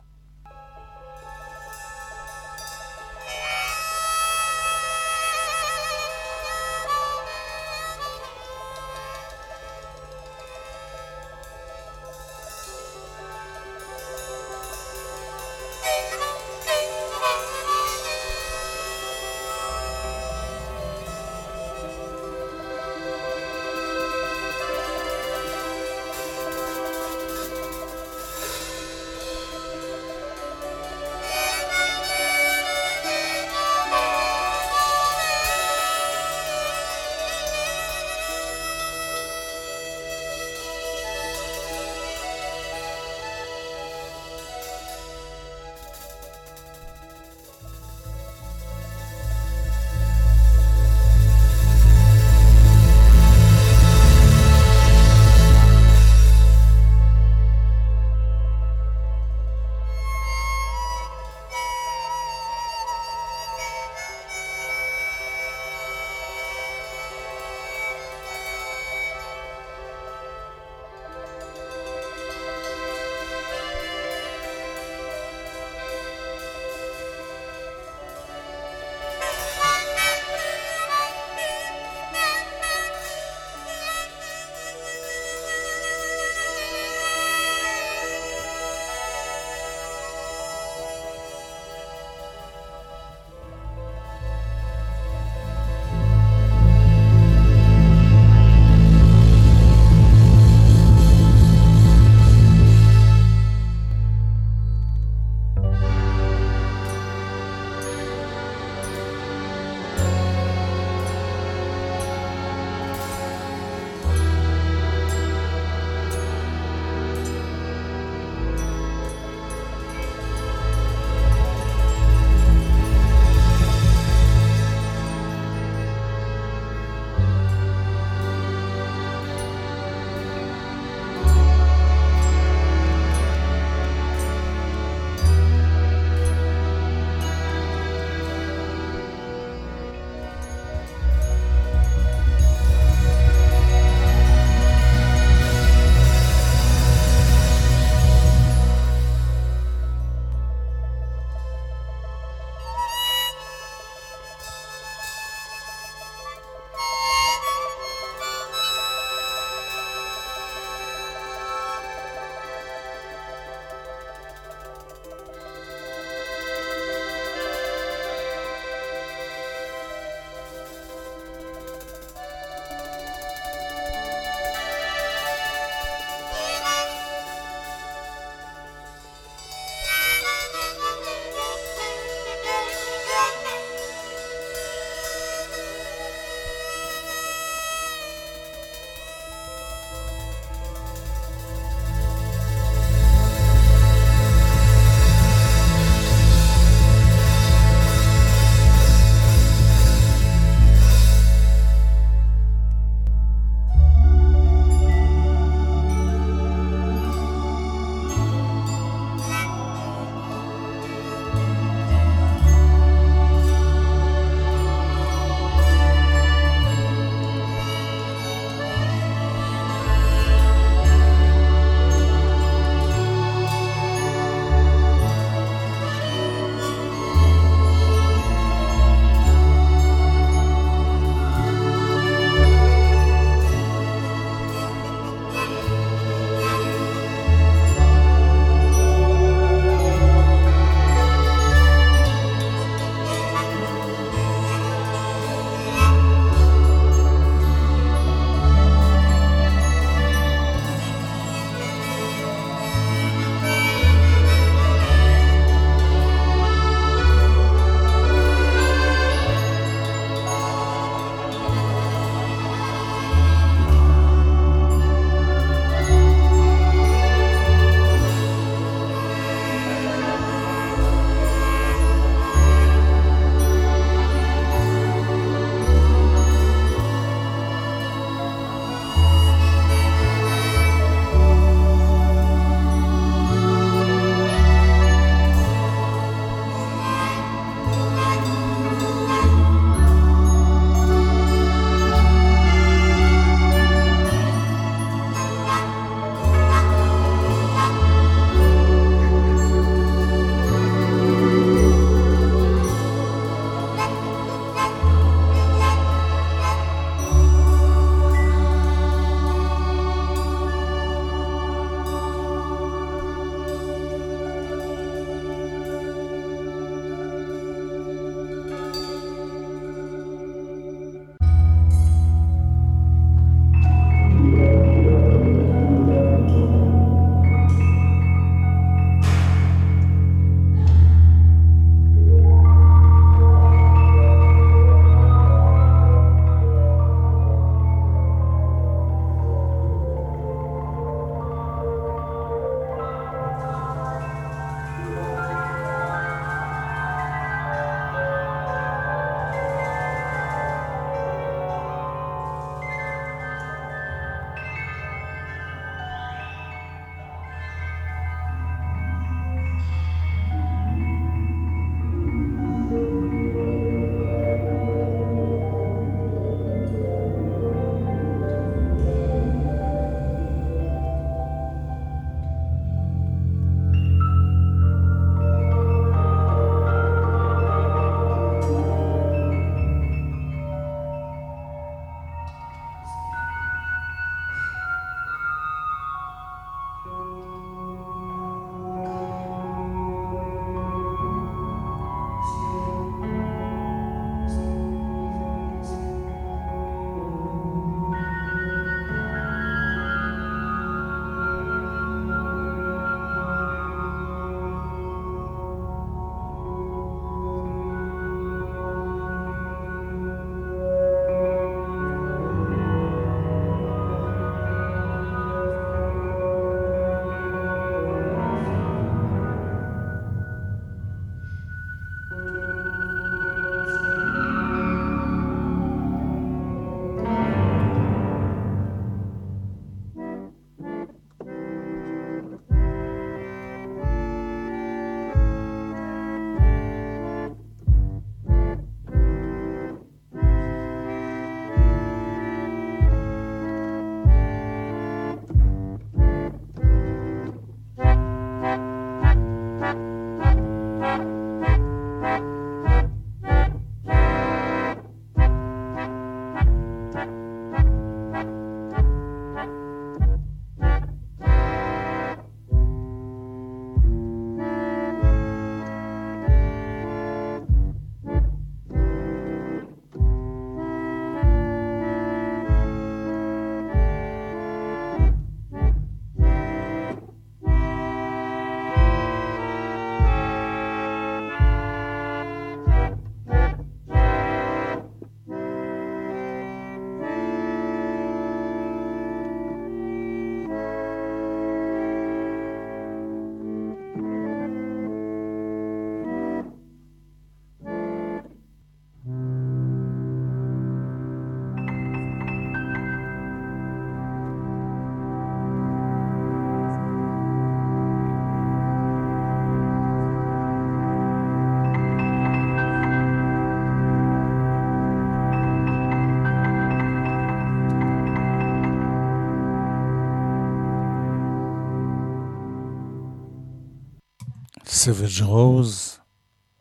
סוויג' רוז,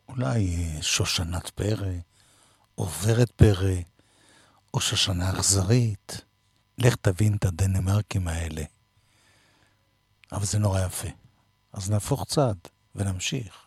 אולי שושנת פרא, עוברת פרא, או שושנה אכזרית. לך תבין את הדנמרקים האלה. אבל זה נורא יפה. אז נהפוך צד ונמשיך.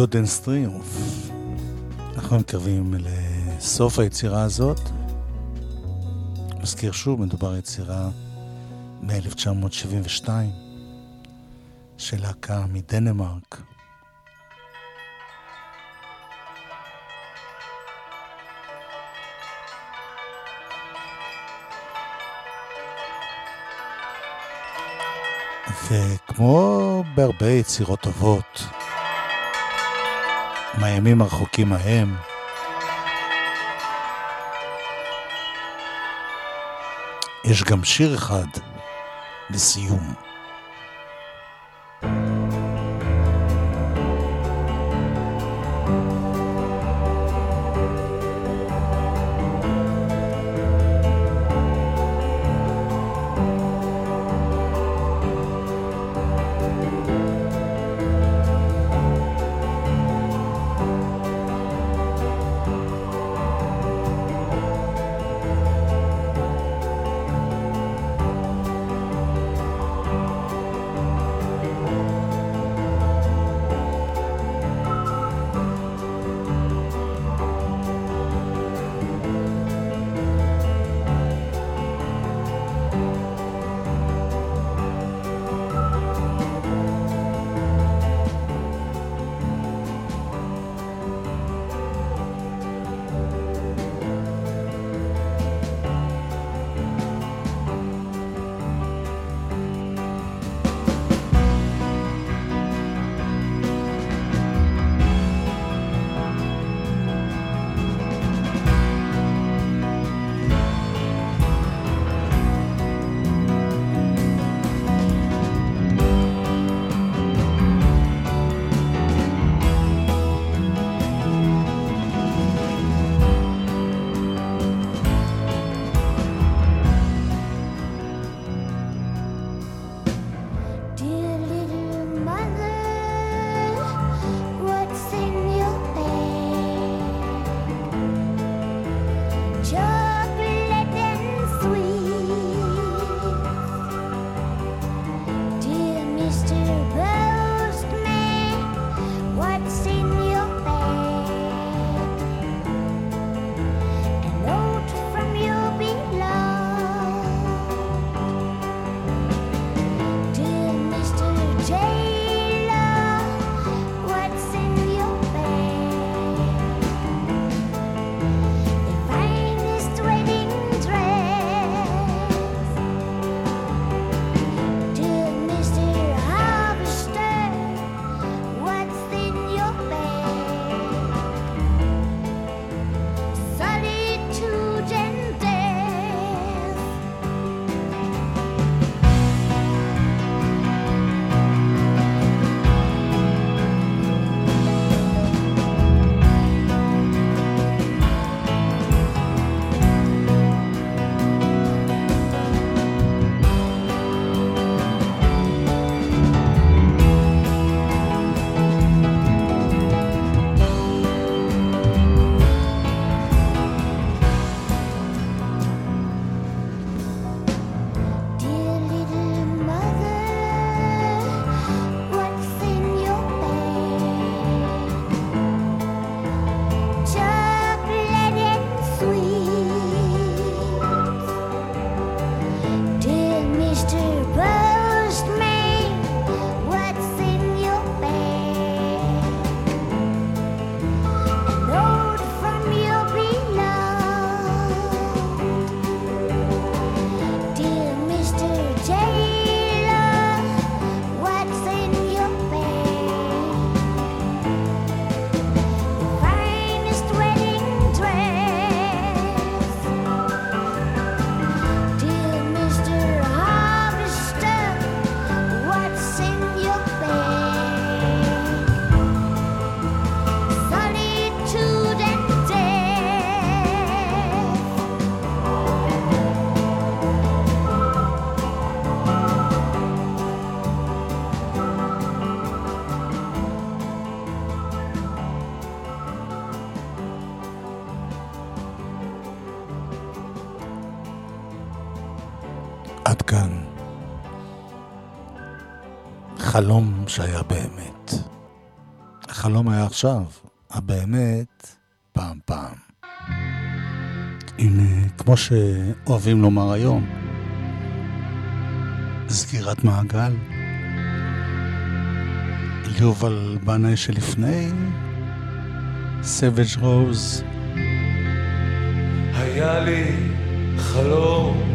דודן סטריומף. אנחנו מתקרבים לסוף היצירה הזאת. מזכיר שוב, מדובר יצירה מ-1972 של להקה מדנמרק. וכמו בהרבה יצירות טובות, מהימים הרחוקים ההם, יש גם שיר אחד לסיום. חלום שהיה באמת. החלום היה עכשיו, הבאמת, פעם פעם. עם, אה, כמו שאוהבים לומר היום, סגירת מעגל. יובל בנאי שלפני, סבג' רוז. היה לי חלום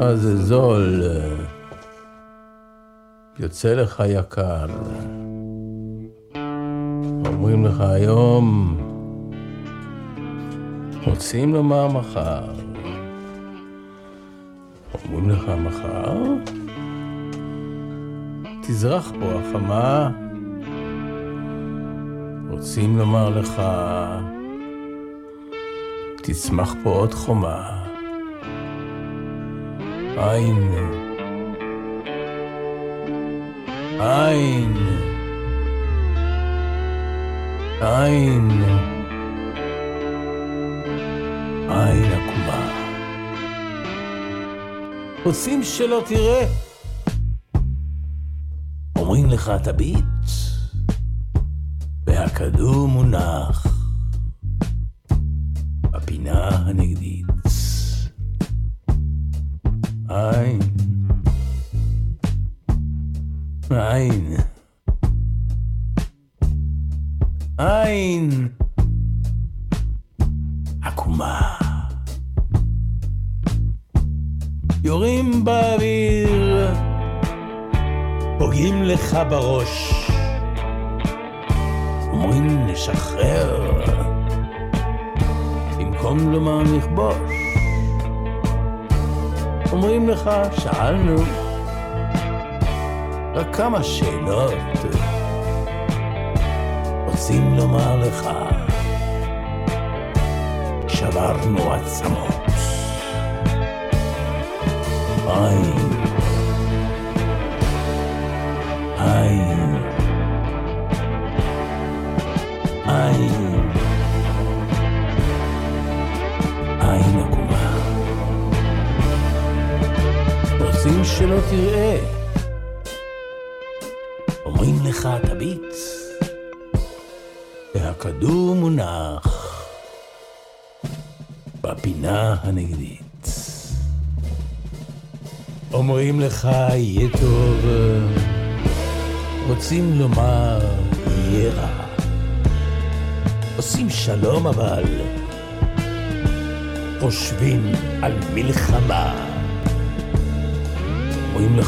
לך זה זול, יוצא לך יקר. אומרים לך היום, רוצים לומר מחר. אומרים לך מחר, תזרח פה החמה. רוצים לומר לך, תצמח פה עוד חומה. עין, עין, עין, עין עקומה. רוצים שלא תראה, אומרים לך תביט, והכדור מונח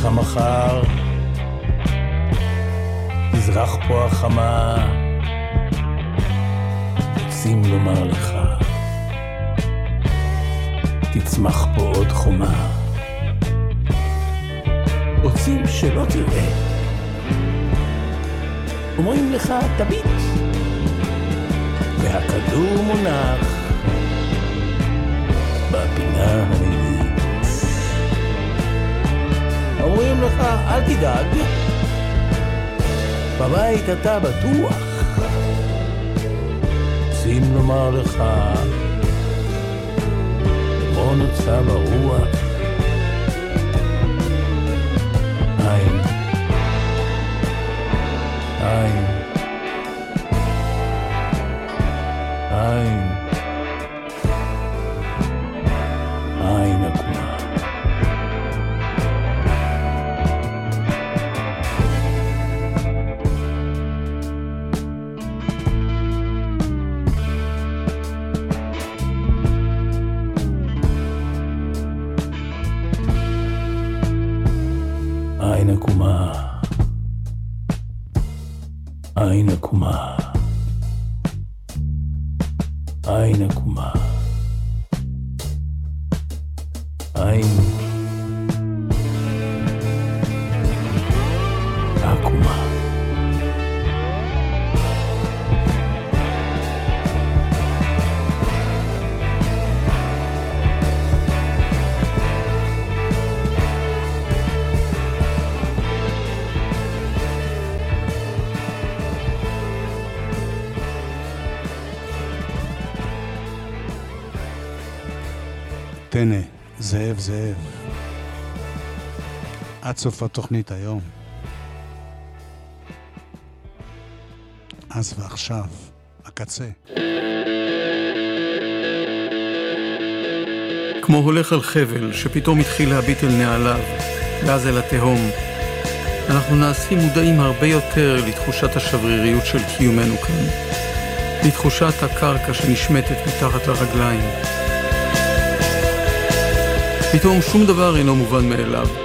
לך מחר, תזרח פה החמה, רוצים לומר לך, תצמח פה עוד חומה. רוצים שלא תראה. אומרים לך, תביט, והכדור מונח בפינה הנגדית. לך, אל תדאג, בבית אתה בטוח. רוצים לומר לך, כמו נוצה ברוח, עין, עין, עין, עין עקומה. עין עקומה. עין טנא, זאב זאב. עד סוף התוכנית היום. אז ועכשיו, הקצה. כמו הולך על חבל שפתאום התחיל להביט אל נעליו, ואז אל התהום. אנחנו נעשים מודעים הרבה יותר לתחושת השבריריות של קיומנו כאן, לתחושת הקרקע שנשמטת מתחת לרגליים. פתאום שום דבר אינו מובן מאליו.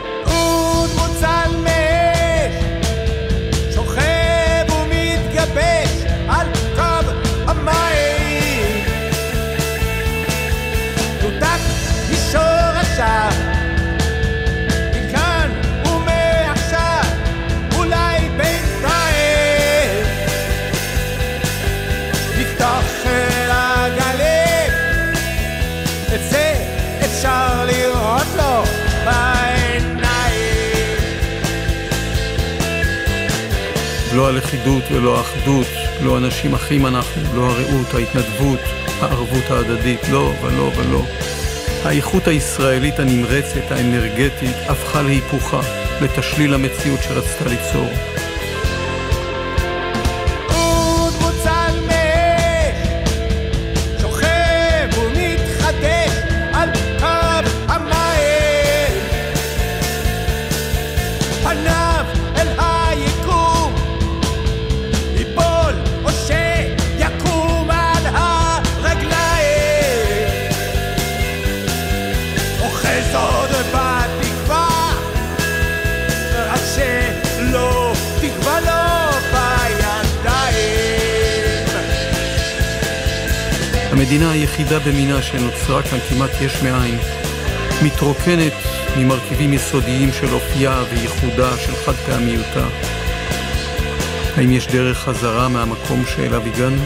הלכידות ולא האחדות, לא אנשים אחים אנחנו, לא הרעות, ההתנדבות, הערבות ההדדית, לא ולא ולא. האיכות הישראלית הנמרצת, האנרגטית, הפכה להיפוכה, לתשליל המציאות שרצתה ליצור. היחידה במינה שנוצרה כאן כמעט יש מאין, מתרוקנת ממרכיבים יסודיים של אופייה וייחודה של חד פעמיותה. האם יש דרך חזרה מהמקום שאליו הגענו?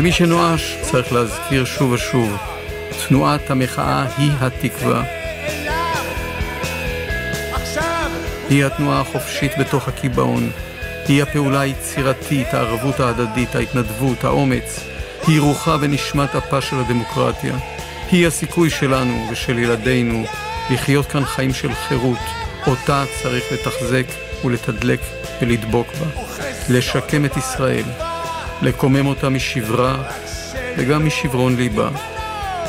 למי שנואש צריך להזכיר שוב ושוב, תנועת המחאה היא התקווה. היא התנועה החופשית בתוך הקיבעון. היא הפעולה היצירתית, הערבות ההדדית, ההתנדבות, האומץ. היא רוחה ונשמת אפה של הדמוקרטיה. היא הסיכוי שלנו ושל ילדינו לחיות כאן חיים של חירות, אותה צריך לתחזק ולתדלק ולדבוק בה. לשקם את ישראל, לקומם אותה משברה וגם משברון ליבה,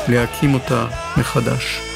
להקים אותה מחדש.